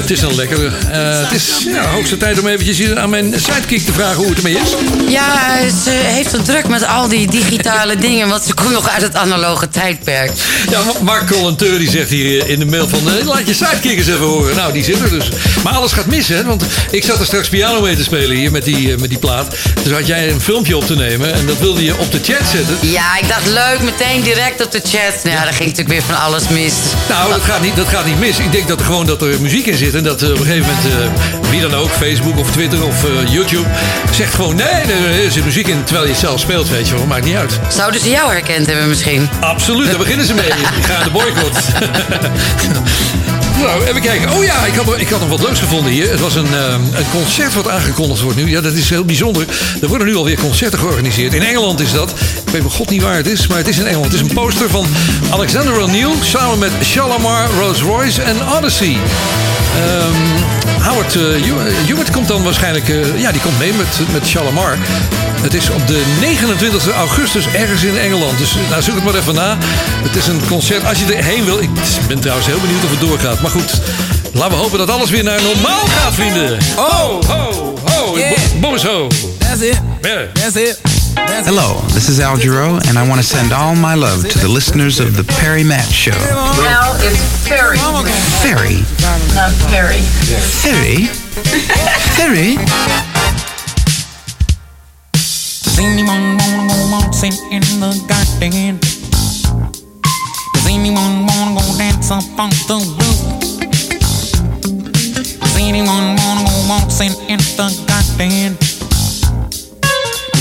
Het is een lekkere. Uh, het is extra tijd om eventjes aan mijn sidekick te vragen hoe het ermee is. Ja, ze heeft het druk met al die digitale [laughs] dingen, want ze komt nog uit het analoge tijdperk. Ja, Mark Collanteur die zegt hier eh, in de mail van, eh, laat je sidekick eens even horen. Nou, die zit er dus. Maar alles gaat mis, hè, want ik zat er straks piano mee te spelen hier met die, eh, met die plaat. Dus had jij een filmpje op te nemen en dat wilde je op de chat zetten. Ja, ik dacht leuk, meteen direct op de chat. Nou ja, daar ging natuurlijk weer van alles mis. Nou, dat gaat niet, dat gaat niet mis. Ik denk dat er gewoon dat er muziek in zit en dat op een gegeven moment wie dan ook Facebook of Twitter of eh, YouTube. Zegt gewoon, nee, er zit muziek in terwijl je het zelf speelt, weet je wel. Maakt niet uit. Zouden ze jou herkend hebben misschien? Absoluut, daar beginnen ze mee. Ga gaan de boycott. [laughs] Nou, even kijken. Oh ja, ik had, ik had nog wat leuks gevonden hier. Het was een, eh, een concert wat aangekondigd wordt nu. Ja, dat is heel bijzonder. Er worden nu alweer concerten georganiseerd. In Engeland is dat. Ik weet mijn god niet waar het is, maar het is in Engeland. Het is een poster van Alexander O'Neill samen met Shalamar, Rolls Royce en Odyssey. Ehm, Howard eh, Hew- Hewitt komt dan waarschijnlijk... eh, ja, die komt mee met, met Shalamar. Het is op de 29 augustus ergens in Engeland. Dus eh, nou, zoek het maar even na. Het is een concert als je erheen wil. Ik ben trouwens heel benieuwd of het doorgaat. Maar goed, laten we hopen dat alles weer naar normaal gaat, vrienden. Ho, ho, ho. Yeah. Bo- Boris ho. That's it. Yeah. That's it. That's Hello, this is Al Giro, and I want to send all my love to the listeners of the Perry Matt Show. Now it's Perry. Ferry. Not Perry. Ferry? Ferry? Does anyone wanna go waltzing in the garden? Does anyone wanna go dance up on the roof? Does anyone wanna go waltzing in the garden?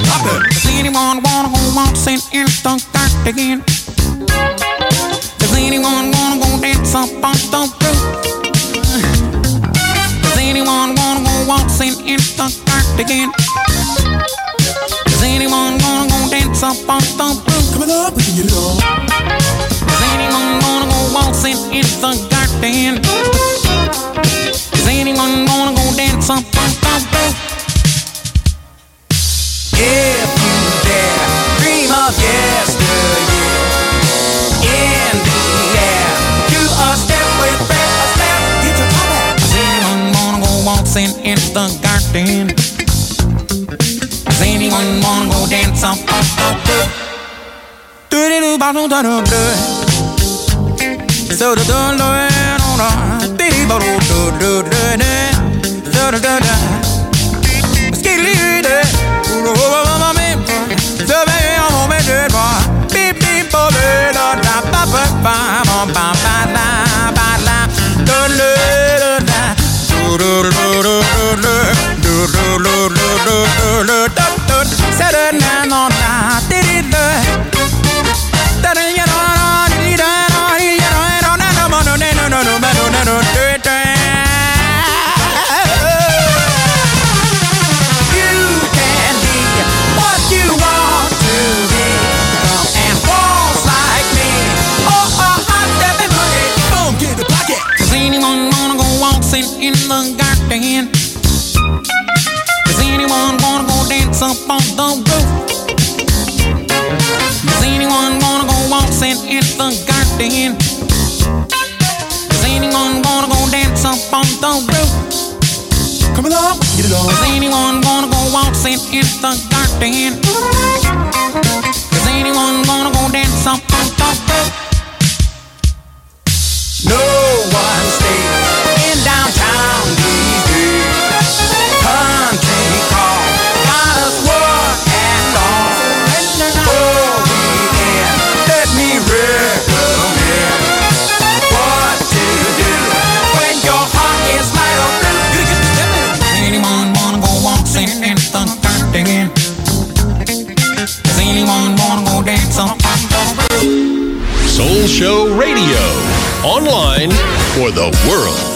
To poppin'. Does anyone wanna go waltzing in the garden? Does anyone wanna go dance up on the roof? Does anyone wanna go waltzing in the garden? Does anyone wanna go dance up on the roof? Coming up, we can get it on. Does anyone wanna go waltzing in the garden? Does anyone wanna go dance up on the roof? If you dare, dream of yesterday. In the air, do a step with breath. Does anyone wanna go waltzing in the garden? Does anyone wanna go dance on the roof? Doody doo, bottom, bottom, blue. So the door, door, door, door, dee dee, bottom. Saturday night on go in the garden? Does anyone wanna go dance up on the roof? Does anyone wanna go waltzing in the garden? Does anyone wanna go dance up on the roof? Come along, get it on. Does anyone wanna go waltzing in the garden? Does anyone wanna go dance up on the roof? No one Show Radio. Online for the world.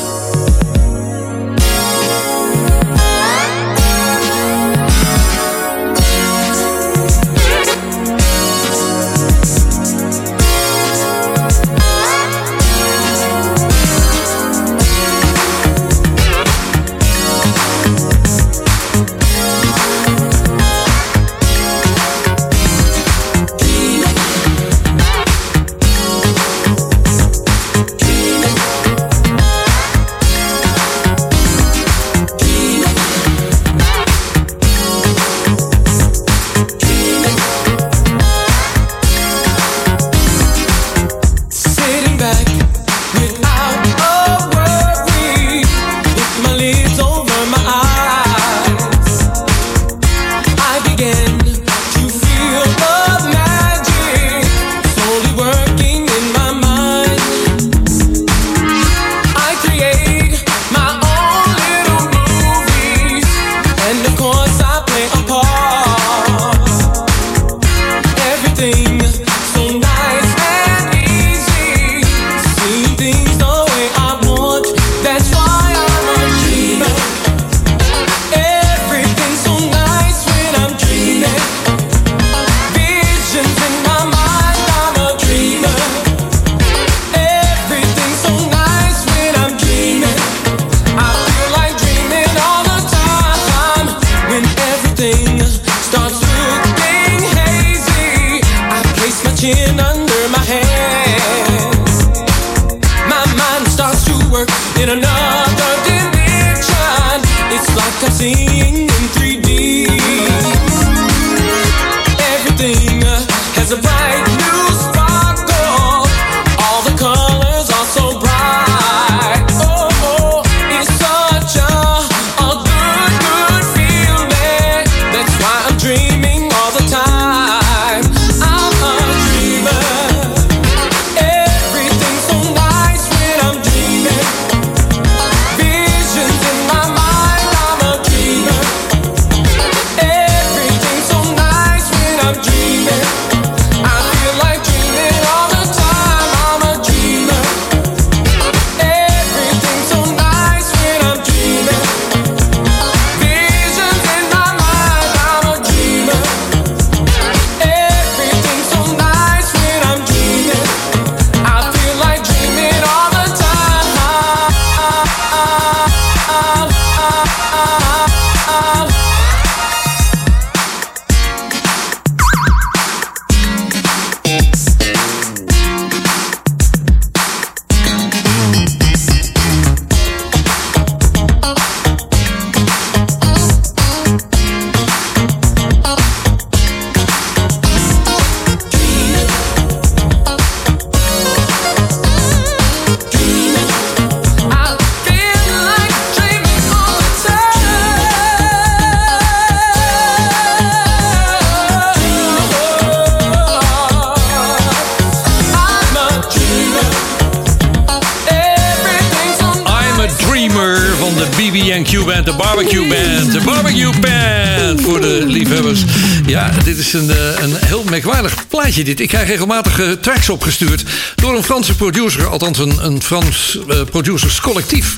plaatje dit. Ik krijg regelmatig eh, tracks opgestuurd door een Franse producer, althans een, een Frans eh, producers producerscollectief.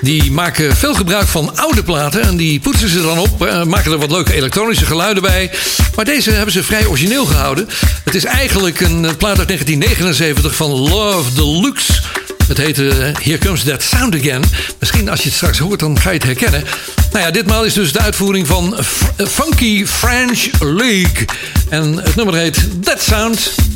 Die maken veel gebruik van oude platen en die poetsen ze dan op. Eh, maken er wat leuke elektronische geluiden bij. Maar deze hebben ze vrij origineel gehouden. Het is eigenlijk een plaat uit 1979 van Love Deluxe. Het heette Here Comes That Sound Again. Misschien als je het straks hoort, dan ga je het herkennen. Nou ja, ditmaal is dus de uitvoering van Funky French League. En het nummer heet That Sound.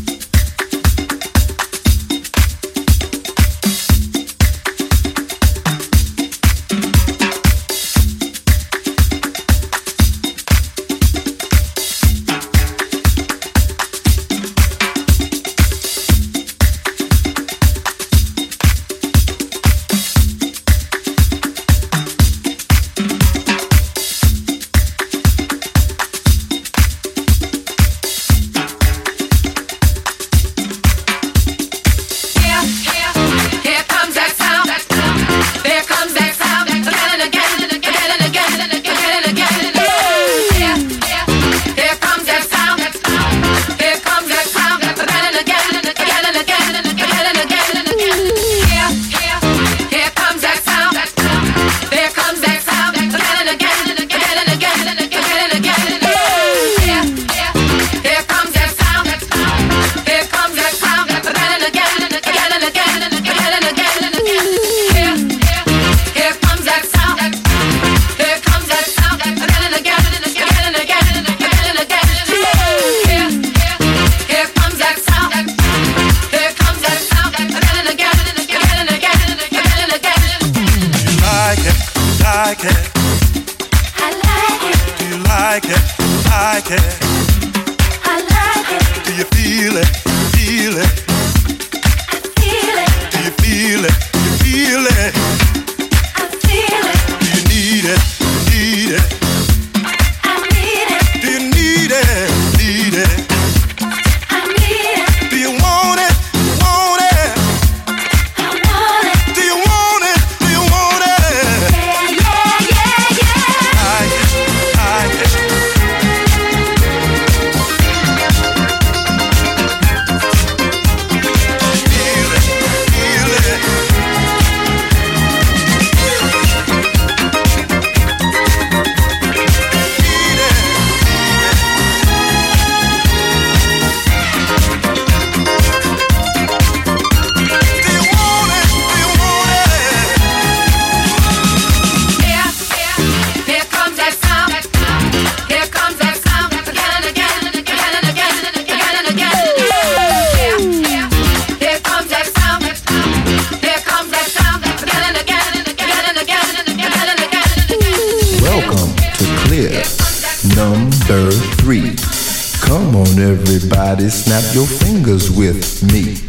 snap your fingers with me.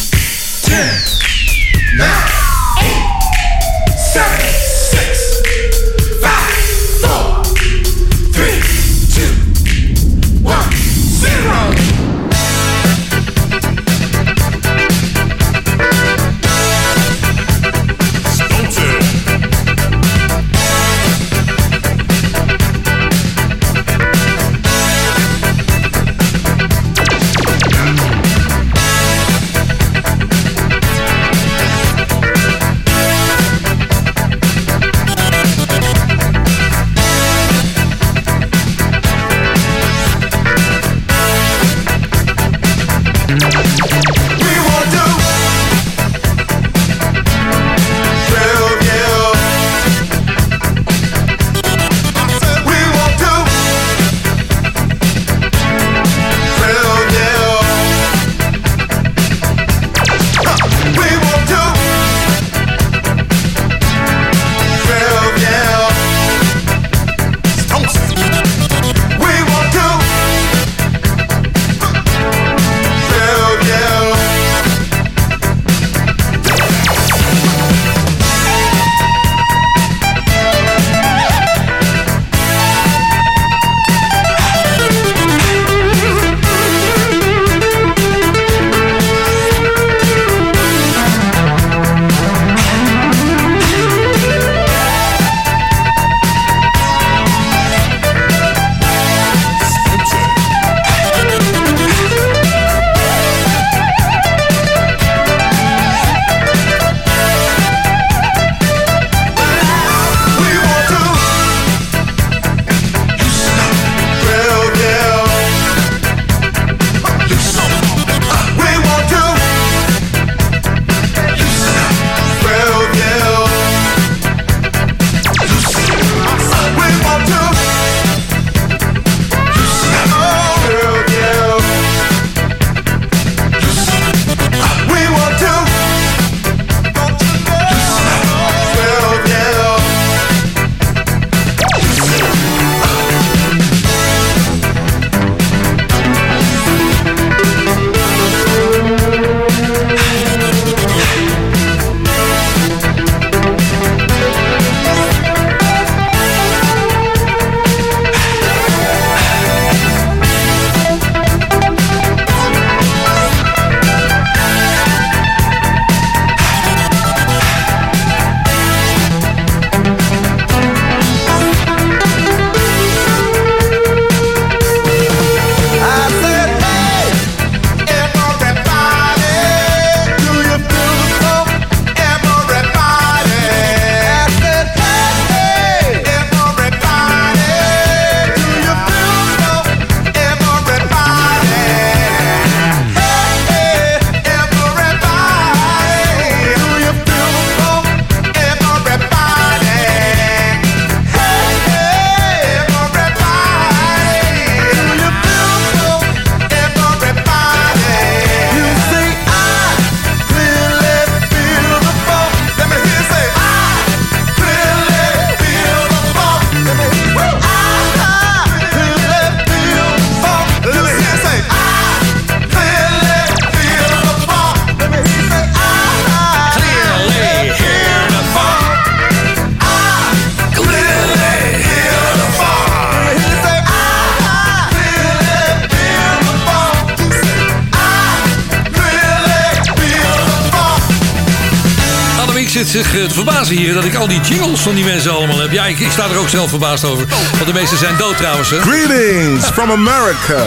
Het eh, verbazen hier dat ik al die jingles van die mensen allemaal heb. Ja, ik, sta er ook zelf verbaasd over. Want de meeste zijn dood trouwens. Greetings from America.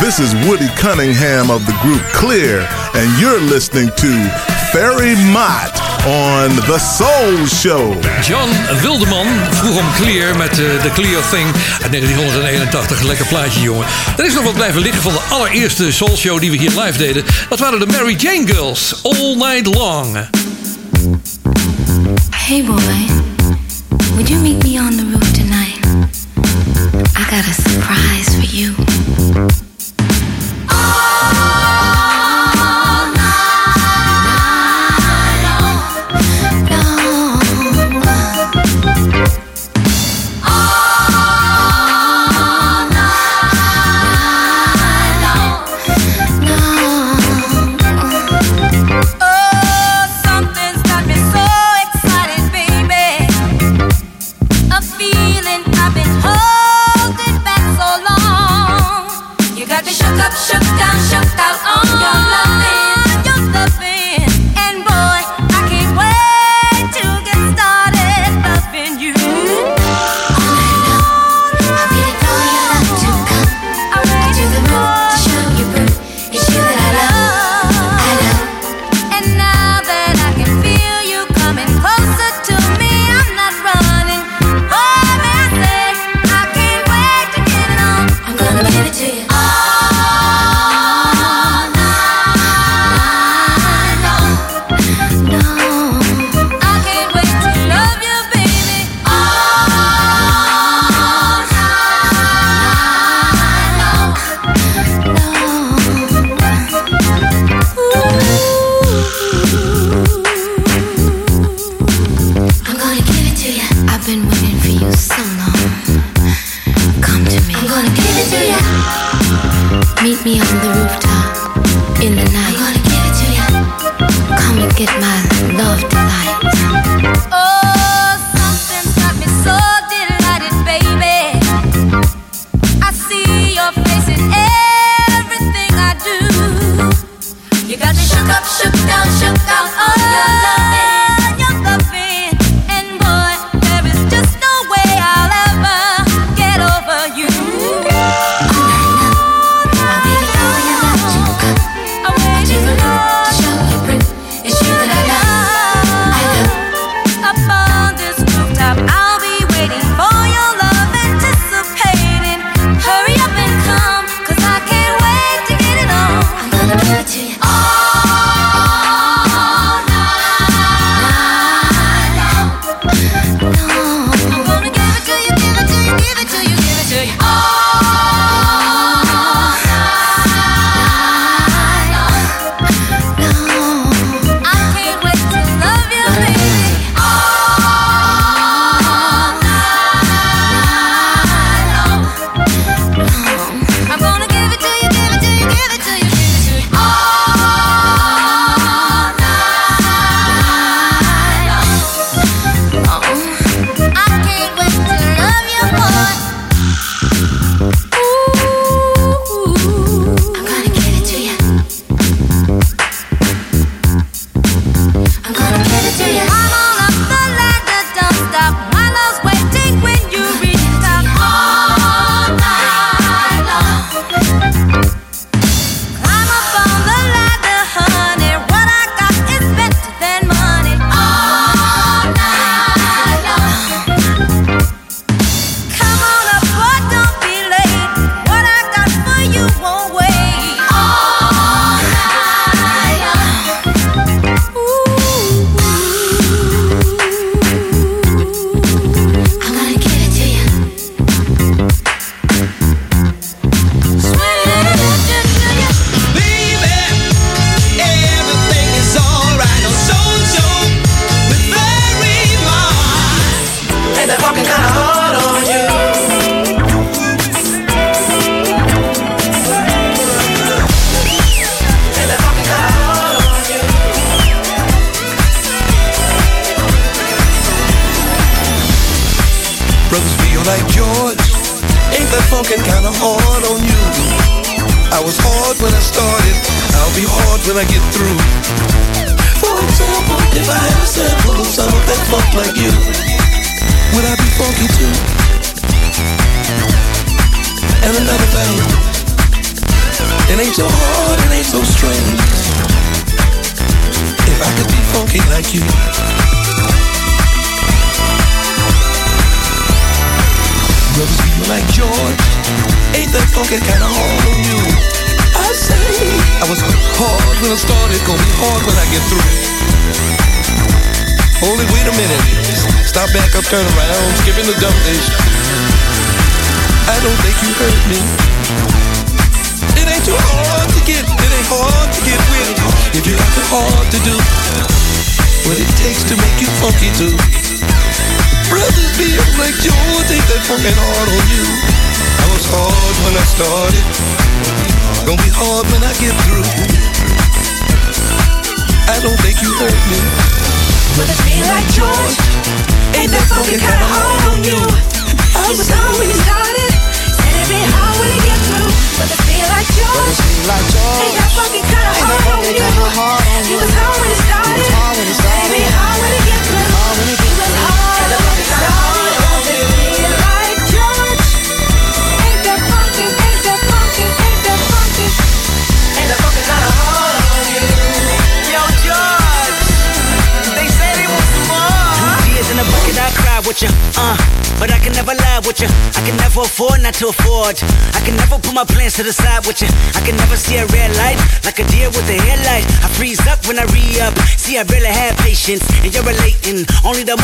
This is Woody Cunningham of the group Clear. And you're listening to Fairy Mott on The Soul Show. John Wildeman vroeg om Clear met de The Clear Thing uit 1981. Lekker plaatje, jongen. Er is nog wat blijven liggen van de allereerste Soul Show die we hier live deden. Dat waren de Mary Jane Girls. All Night Long. Hey boys, would you meet me on the roof tonight? I got a surprise for you.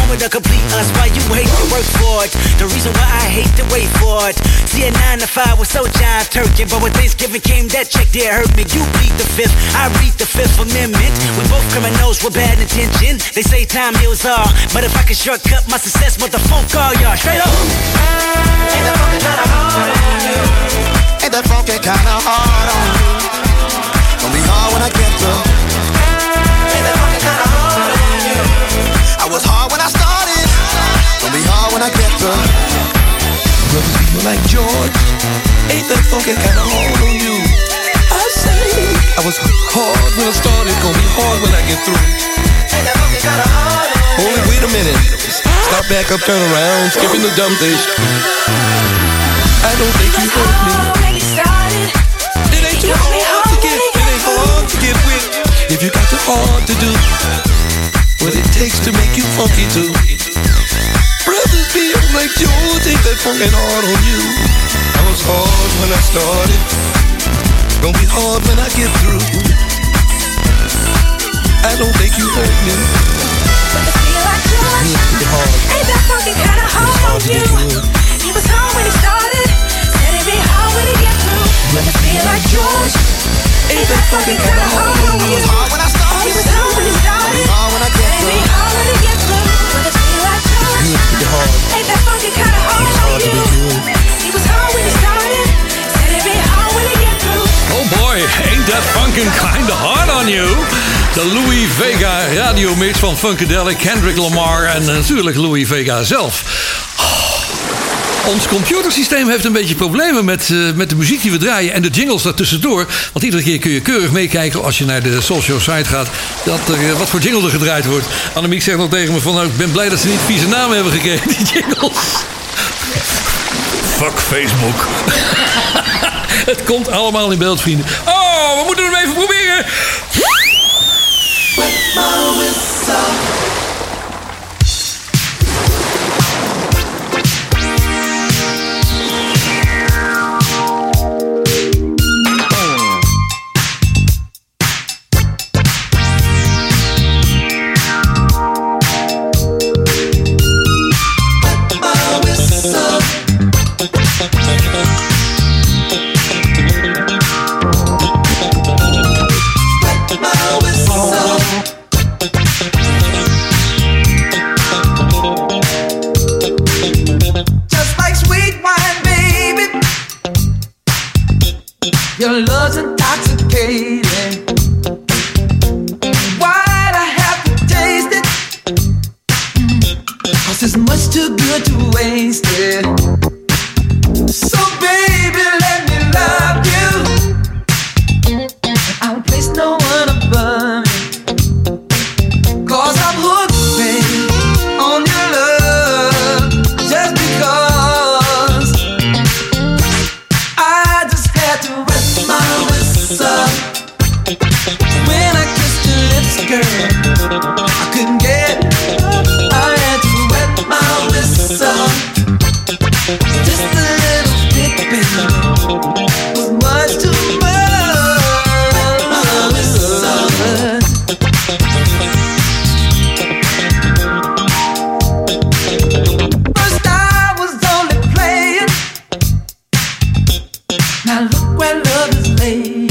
The to complete us. Why you hate to work for it? The reason why I hate to wait for it. See, a nine to five was so jive turkey, but when Thanksgiving came, that check there hurt me. You plead the fifth, I read the fifth amendment. We both criminals with bad intention. They say time heals all, but if I can shortcut my success, motherfucker, call y'all straight up. Ain't that funky kinda hard on you? Ain't that funky kinda hard on you? Gonna be hard when I get through. I was hard when I started. Gonna be hard when I get through. Brothers people like George, ain't that funky kinda hard on you? I say, I was hard when I started, gonna be hard when I get through. Ain't that funky kinda hard on you? Only wait a minute, stop back up, turn around, skipping the dumb days. I don't think you heard me. It ain't too hard to get, it ain't hard to get with. If you got the hard to do, what it takes to make you funky too. Brothers be like George, ain't that fucking hard on you? I was hard when I started, gonna be hard when I get through. I don't think you heard me. Ain't that fucking kinda hard on you? He was hard when he started, be hard when he get through. But it feel like George. Ain't that fucking kinda hard on you? He was hard when he started, said it'd be hard when he get through. But it feel like George. Ain't that fucking kinda hard on you? He was hard when he started, said it'd be hard when he get through. Oh boy, ain't that funkin' kinda hard on you? De Louis Vega radiomix van Funkadelic, Kendrick Lamar en natuurlijk Louis Vega zelf. Ons computersysteem heeft een beetje problemen met, eh, met de muziek die we draaien en de jingles daartussendoor. Want iedere keer kun je keurig meekijken als je naar de social site gaat. Dat er, eh, wat voor jingle er gedraaid wordt. Annemiek zegt nog tegen me van nou, ik ben blij dat ze niet vieze namen hebben gekregen, die jingles. Fuck Facebook. [laughs] Het komt allemaal in beeld, vrienden. Oh, we moeten hem even proberen. Now look where love is laying.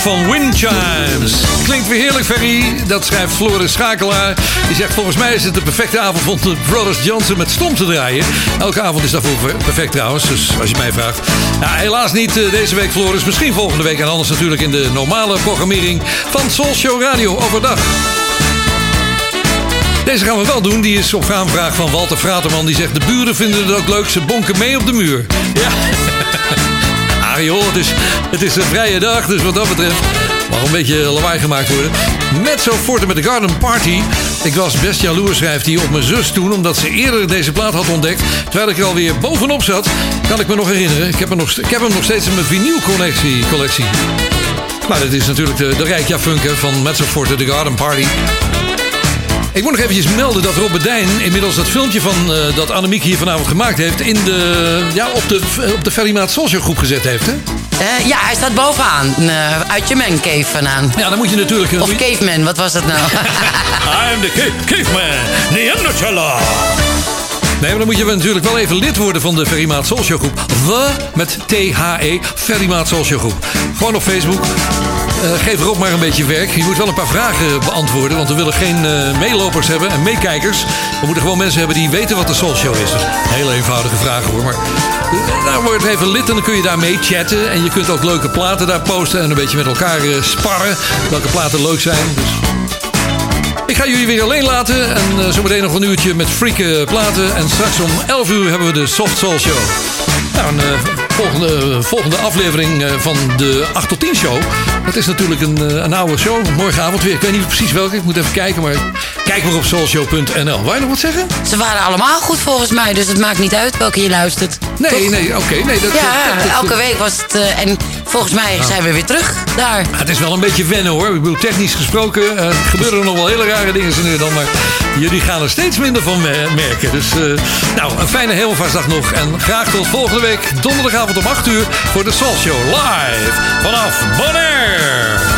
Van Wind Chimes. Klinkt weer heerlijk, Ferry. Dat schrijft Floris Schakelaar. Die zegt, volgens mij is het de perfecte avond om de Brothers Johnson met stom te draaien. Elke avond is daarvoor per- perfect trouwens, dus als je mij vraagt. Ja, helaas niet eh, deze week, Floris. Misschien volgende week en anders natuurlijk in de normale programmering van Soul Show Radio overdag. Deze gaan we wel doen. Die is op aanvraag van Walter Fraterman. Die zegt, de buren vinden het ook leuk. Ze bonken mee op de muur. Ja. Joh, het is, een vrije dag, dus wat dat betreft mag een beetje lawaai gemaakt worden. Met zo Forte met de Garden Party. Ik was best jaloers, schrijft hij, op mijn zus toen... omdat ze eerder deze plaat had ontdekt. Terwijl ik er alweer bovenop zat, kan ik me nog herinneren. Ik heb, hem nog, ik heb hem nog steeds in mijn vinylcollectie. Collectie. Maar dit is natuurlijk de, de Rijkja Funken van Mezzo Forte de Garden Party. Ik moet nog eventjes melden dat Robert Dijn inmiddels dat filmpje van eh, dat Annemiek hier vanavond gemaakt heeft in de, ja, op de, op de Ferrymaat Social groep gezet heeft. Hè? Eh, ja, hij staat bovenaan. eh, uit je man cave vandaan. Ja, dan moet je natuurlijk... Of caveman, wat was dat nou? [laughs] I'm the cave, caveman, Neanderthaler. Nee, maar dan moet je natuurlijk wel even lid worden van de Ferrymaat Social groep. The met T-H-E, Ferrymaat Social groep. Gewoon op Facebook. Eh, geef Rob maar een beetje werk. Je moet wel een paar vragen beantwoorden, want we willen geen eh, meelopers hebben en meekijkers. We moeten gewoon mensen hebben die weten wat de Soul Show is. Dus hele eenvoudige vragen hoor. Maar eh, nou, word even lid en dan kun je daarmee chatten. En je kunt ook leuke platen daar posten en een beetje met elkaar sparren. Welke platen leuk zijn. Dus ik ga jullie weer alleen laten. En zometeen nog een uurtje met freaken platen. En straks om 11 uur hebben we de Soft Soul Show. Nou, volgende, volgende aflevering eh, van de 8 tot 10 show. Dat is natuurlijk een, eh, een oude show. Morgenavond weer. Ik weet niet precies welke. Ik moet even kijken. Maar kijk maar op soulshow.nl. Wou je nog wat zeggen? Ze waren allemaal goed volgens mij, dus het maakt niet uit welke je luistert. Nee, Toch? nee, oké. nee, dat, Ja, dat- dat- elke week was het. eh, en volgens mij Ah. zijn we weer terug daar. Ja, het is wel een beetje wennen hoor. Ik bedoel, technisch gesproken eh, gebeuren er nog wel hele rare dingen zo nu dan. Maar jullie gaan er steeds minder van me- merken. Dus eh, nou, een fijne hemelvaartsdag nog. En graag tot volgende week donderdagavond om 8 uur voor de Soul Show live vanaf Bonaire.